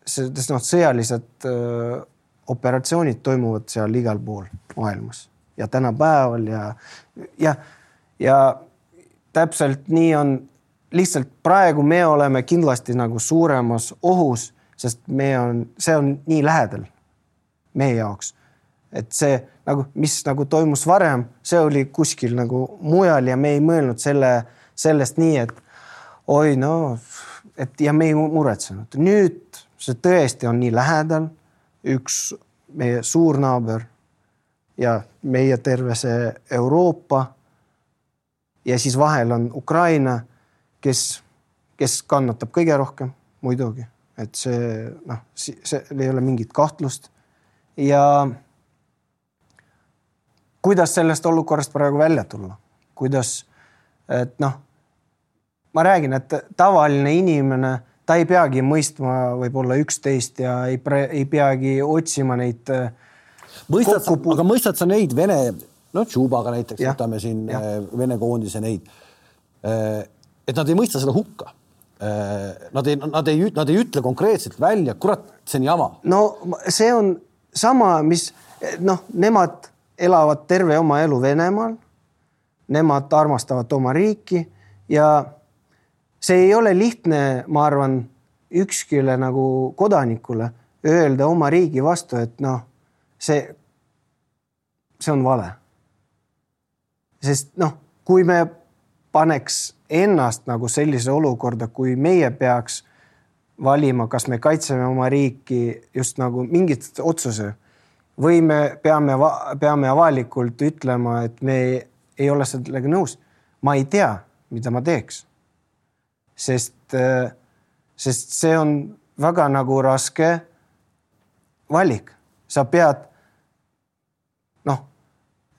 see, noh, sõjalised öö, operatsioonid toimuvad seal igal pool maailmas ja tänapäeval ja, ja, ja täpselt nii on, lihtsalt praegu me oleme kindlasti nagu suuremas ohus, sest me on, see on nii lähedal meie jaoks et see nagu, mis nagu toimus varem, see oli kuskil nagu mujal ja me ei mõelnud selle, sellest nii, et oi no, et ja me ei muretsenud. nüüd see tõesti on nii lähedal. üks meie suur naaber ja meie terve see Euroopa. ja siis vahel on Ukraina, kes, kes kannatab kõige rohkem muidugi, et see noh, seal ei ole mingit kahtlust ja kuidas sellest olukorrast praegu välja tulla, kuidas, et noh, ma räägin, et tavaline inimene, ta ei peagi mõistma võib-olla üksteist ja ei, ei peagi otsima neid. Äh, mõistad sa, aga mõistad sa neid Vene, noh, Tšubaga näiteks, võtame siin ja. Äh, Vene koondise neid. Äh, et nad ei mõista seda hukka. Nad ei, nad ei, nad ei ütle konkreetselt välja, kurat, see on jama. no see on sama, mis noh, nemad elavad terve oma elu Venemaal. Nemad armastavad oma riiki ja see ei ole lihtne, ma arvan, ükskile nagu kodanikule öelda oma riigi vastu, et noh, see, see on vale. sest noh, kui me paneks ennast nagu sellise olukorda, kui meie peaks valima, kas me kaitseme oma riiki just nagu mingit otsuse või me peame, peame avalikult ütlema, et me ei ole sellega nõus. ma ei tea, mida ma teeks. sest, sest see on väga nagu raske valik, sa pead noh,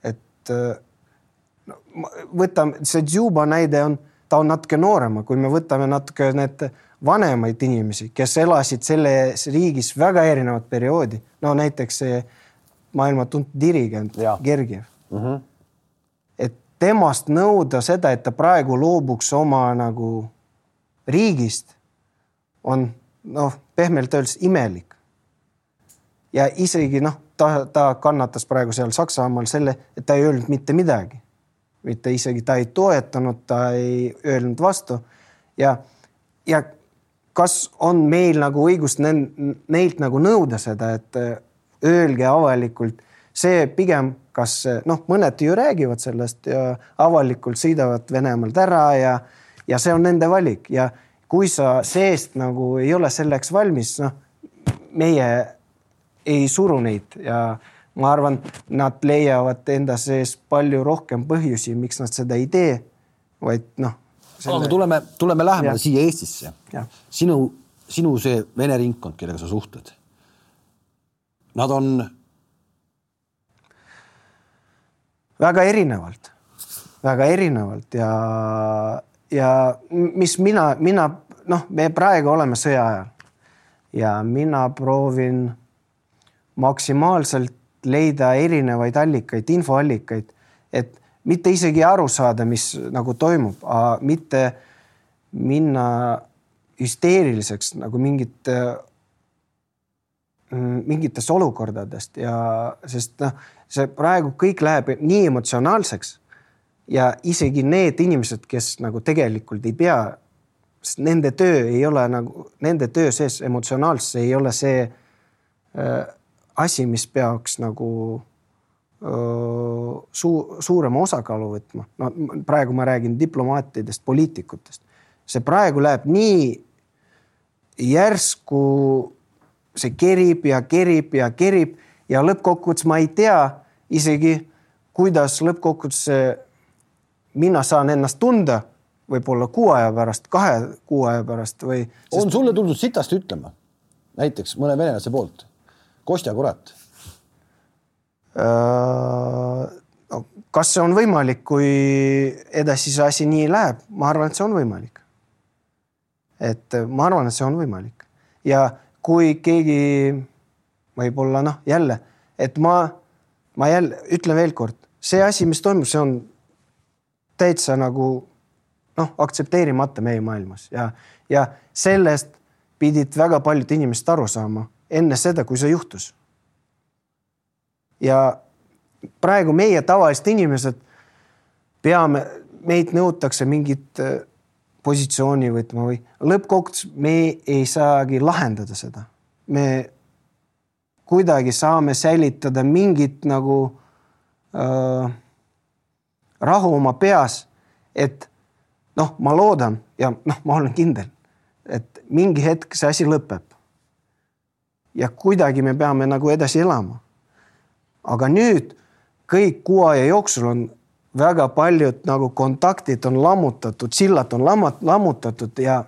et no, võtame see Juba näide on, ta on natuke noorema, kui me võtame natuke need vanemaid inimesi, kes elasid selles riigis väga erinevat perioodi, no näiteks see maailma tuntud dirigent Gergiev mm. -hmm. et temast nõuda seda, et ta praegu loobuks oma nagu riigist, on noh, pehmelt öeldes imelik. ja isegi noh, ta, ta kannatas praegu seal Saksamaal selle, et ta ei öelnud mitte midagi. mitte isegi ta ei toetanud, ta ei öelnud vastu ja, ja kas on meil nagu õigust neilt nagu nõuda seda, et öelge avalikult, see pigem, kas noh, mõned ju räägivad sellest ja avalikult sõidavad Venemaalt ära ja, ja see on nende valik. Ja kui sa seest nagu ei ole selleks valmis, noh, meie ei suru neid. Ja ma arvan, nad leiavad enda sees palju rohkem põhjusi, miks nad seda ei tee, vaid noh selle.... aga tuleme, tuleme lähemale siia Eestisse. sinu, sinu see vene ringkond, kellega sa suhtled Nad on. väga erinevalt, väga erinevalt ja, ja mis mina, mina noh, me praegu oleme sõja ajal ja mina proovin maksimaalselt leida erinevaid allikaid, infoallikaid, et mitte isegi aru saada, mis nagu toimub, mitte minna hüsteeriliseks nagu mingit Mm, mingitest olukordadest ja sest noh, see praegu kõik läheb nii emotsionaalseks ja isegi need inimesed, kes nagu tegelikult ei pea, sest nende töö ei ole nagu nende töö sees emotsionaalsus ei ole see äh, asi, mis peaks nagu äh, suu-, suurema osakaalu võtma. no praegu ma räägin diplomaatidest, poliitikutest. see praegu läheb nii järsku see kerib ja kerib ja kerib ja lõppkokkuvõttes ma ei tea isegi, kuidas lõppkokkuvõttes mina saan ennast tunda võib-olla kuu aja pärast, kahe kuu aja pärast või sest.... on sulle tuldud sitast ütlema, näiteks mõne venelase poolt, Kostja kurat äh,? Kas see on võimalik, kui edasi see asi nii läheb, ma arvan, et see on võimalik. et ma arvan, et see on võimalik ja kui keegi võib-olla noh, jälle, et ma, ma jälle ütlen veel kord, see asi, mis toimub, see on täitsa nagu noh, aktsepteerimata meie maailmas ja, ja sellest pidid väga paljud inimesed aru saama enne seda, kui see juhtus. ja praegu meie tavalised inimesed peame, meid nõutakse mingit positsiooni võtma või lõppkokkuvõttes me ei saagi lahendada seda. me kuidagi saame säilitada mingit nagu äh, rahu oma peas, et noh, ma loodan ja noh, ma olen kindel, et mingi hetk see asi lõpeb. ja kuidagi me peame nagu edasi elama. aga nüüd kõik kuu aja jooksul on väga paljud nagu kontaktid on lammutatud, sillad on lammat-, lammutatud ja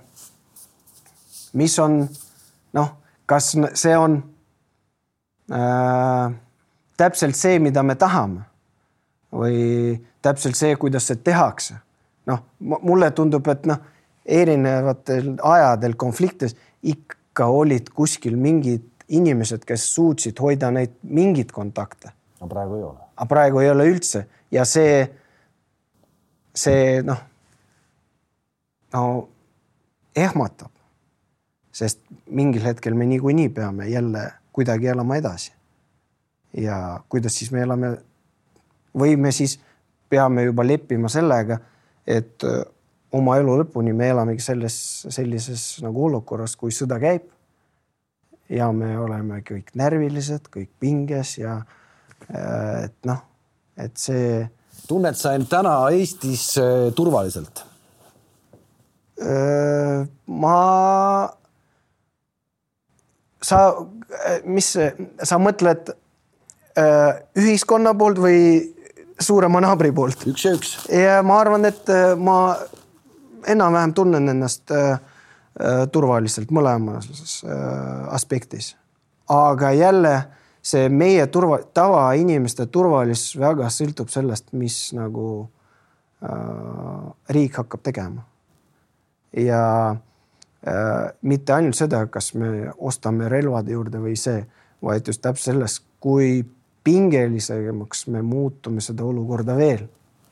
mis on noh, kas see on äh, täpselt see, mida me tahame või täpselt see, kuidas see tehakse. noh, mulle tundub, et noh, erinevatel ajadel konfliktis ikka olid kuskil mingid inimesed, kes suutsid hoida neid mingeid kontakte. no praegu ei ole. aga praegu ei ole üldse ja see, see noh, no ehmatab. sest mingil hetkel me niikuinii peame jälle kuidagi elama edasi. ja kuidas siis me elame või me siis peame juba leppima sellega, et oma elu lõpuni me elamegi selles, sellises nagu olukorras, kui sõda käib. ja me oleme kõik närvilised, kõik pinges ja äh, et noh, et see. Tunned sa end täna Eestis äh, turvaliselt? Äh, ma, sa, mis sa mõtled ühiskonna poolt või suurema naabri poolt? üks ja üks. ja ma arvan, et ma enam-vähem tunnen ennast äh, äh, turvaliselt mõlemas äh, aspektis. aga jälle see meie turva, tavainimeste turvalisus väga sõltub sellest, mis nagu äh, riik hakkab tegema. ja äh, mitte ainult seda, kas me ostame relvade juurde või see, vaid just täpselt selles, kui pingelisemaks me muutume seda olukorda veel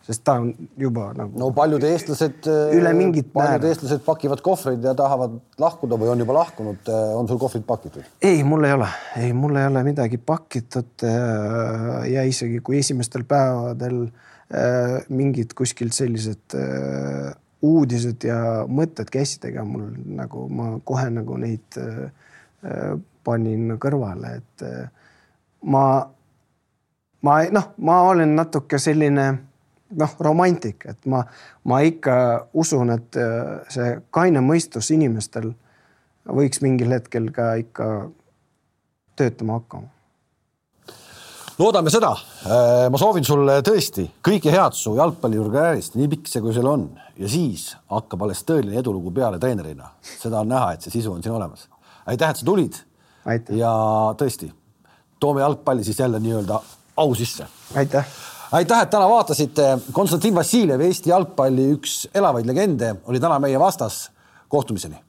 sest ta on juba nagu. no paljud eestlased. üle mingit paljud määra. eestlased pakivad kohvreid ja tahavad lahkuda või on juba lahkunud. on sul kohvrid pakitud? ei, mul ei ole, ei, mul ei ole midagi pakitud. Äh, ja isegi kui esimestel päevadel äh, mingid kuskilt sellised äh, uudised ja mõtted käisid, ega mul nagu ma kohe nagu neid panin kõrvale, et ma, ma noh, ma olen natuke selline noh, romantik, et ma, ma ikka usun, et äh, see kaine mõistus inimestel võiks mingil hetkel ka ikka töötama hakkama. loodame seda. Äh, ma soovin sulle tõesti kõike head su jalgpallikarjäärist, nii pikk see, kui sul on ja siis hakkab alles tõeline edulugu peale treenerina. seda on näha, et see sisu on siin olemas. aitäh, et sa tulid. ja tõesti, toome jalgpalli siis jälle nii-öelda au sisse. aitäh aitäh, et täna vaatasite. Konstantin Vassiljev, Eesti jalgpalli üks elavaid legende, oli täna meie vastas. kohtumiseni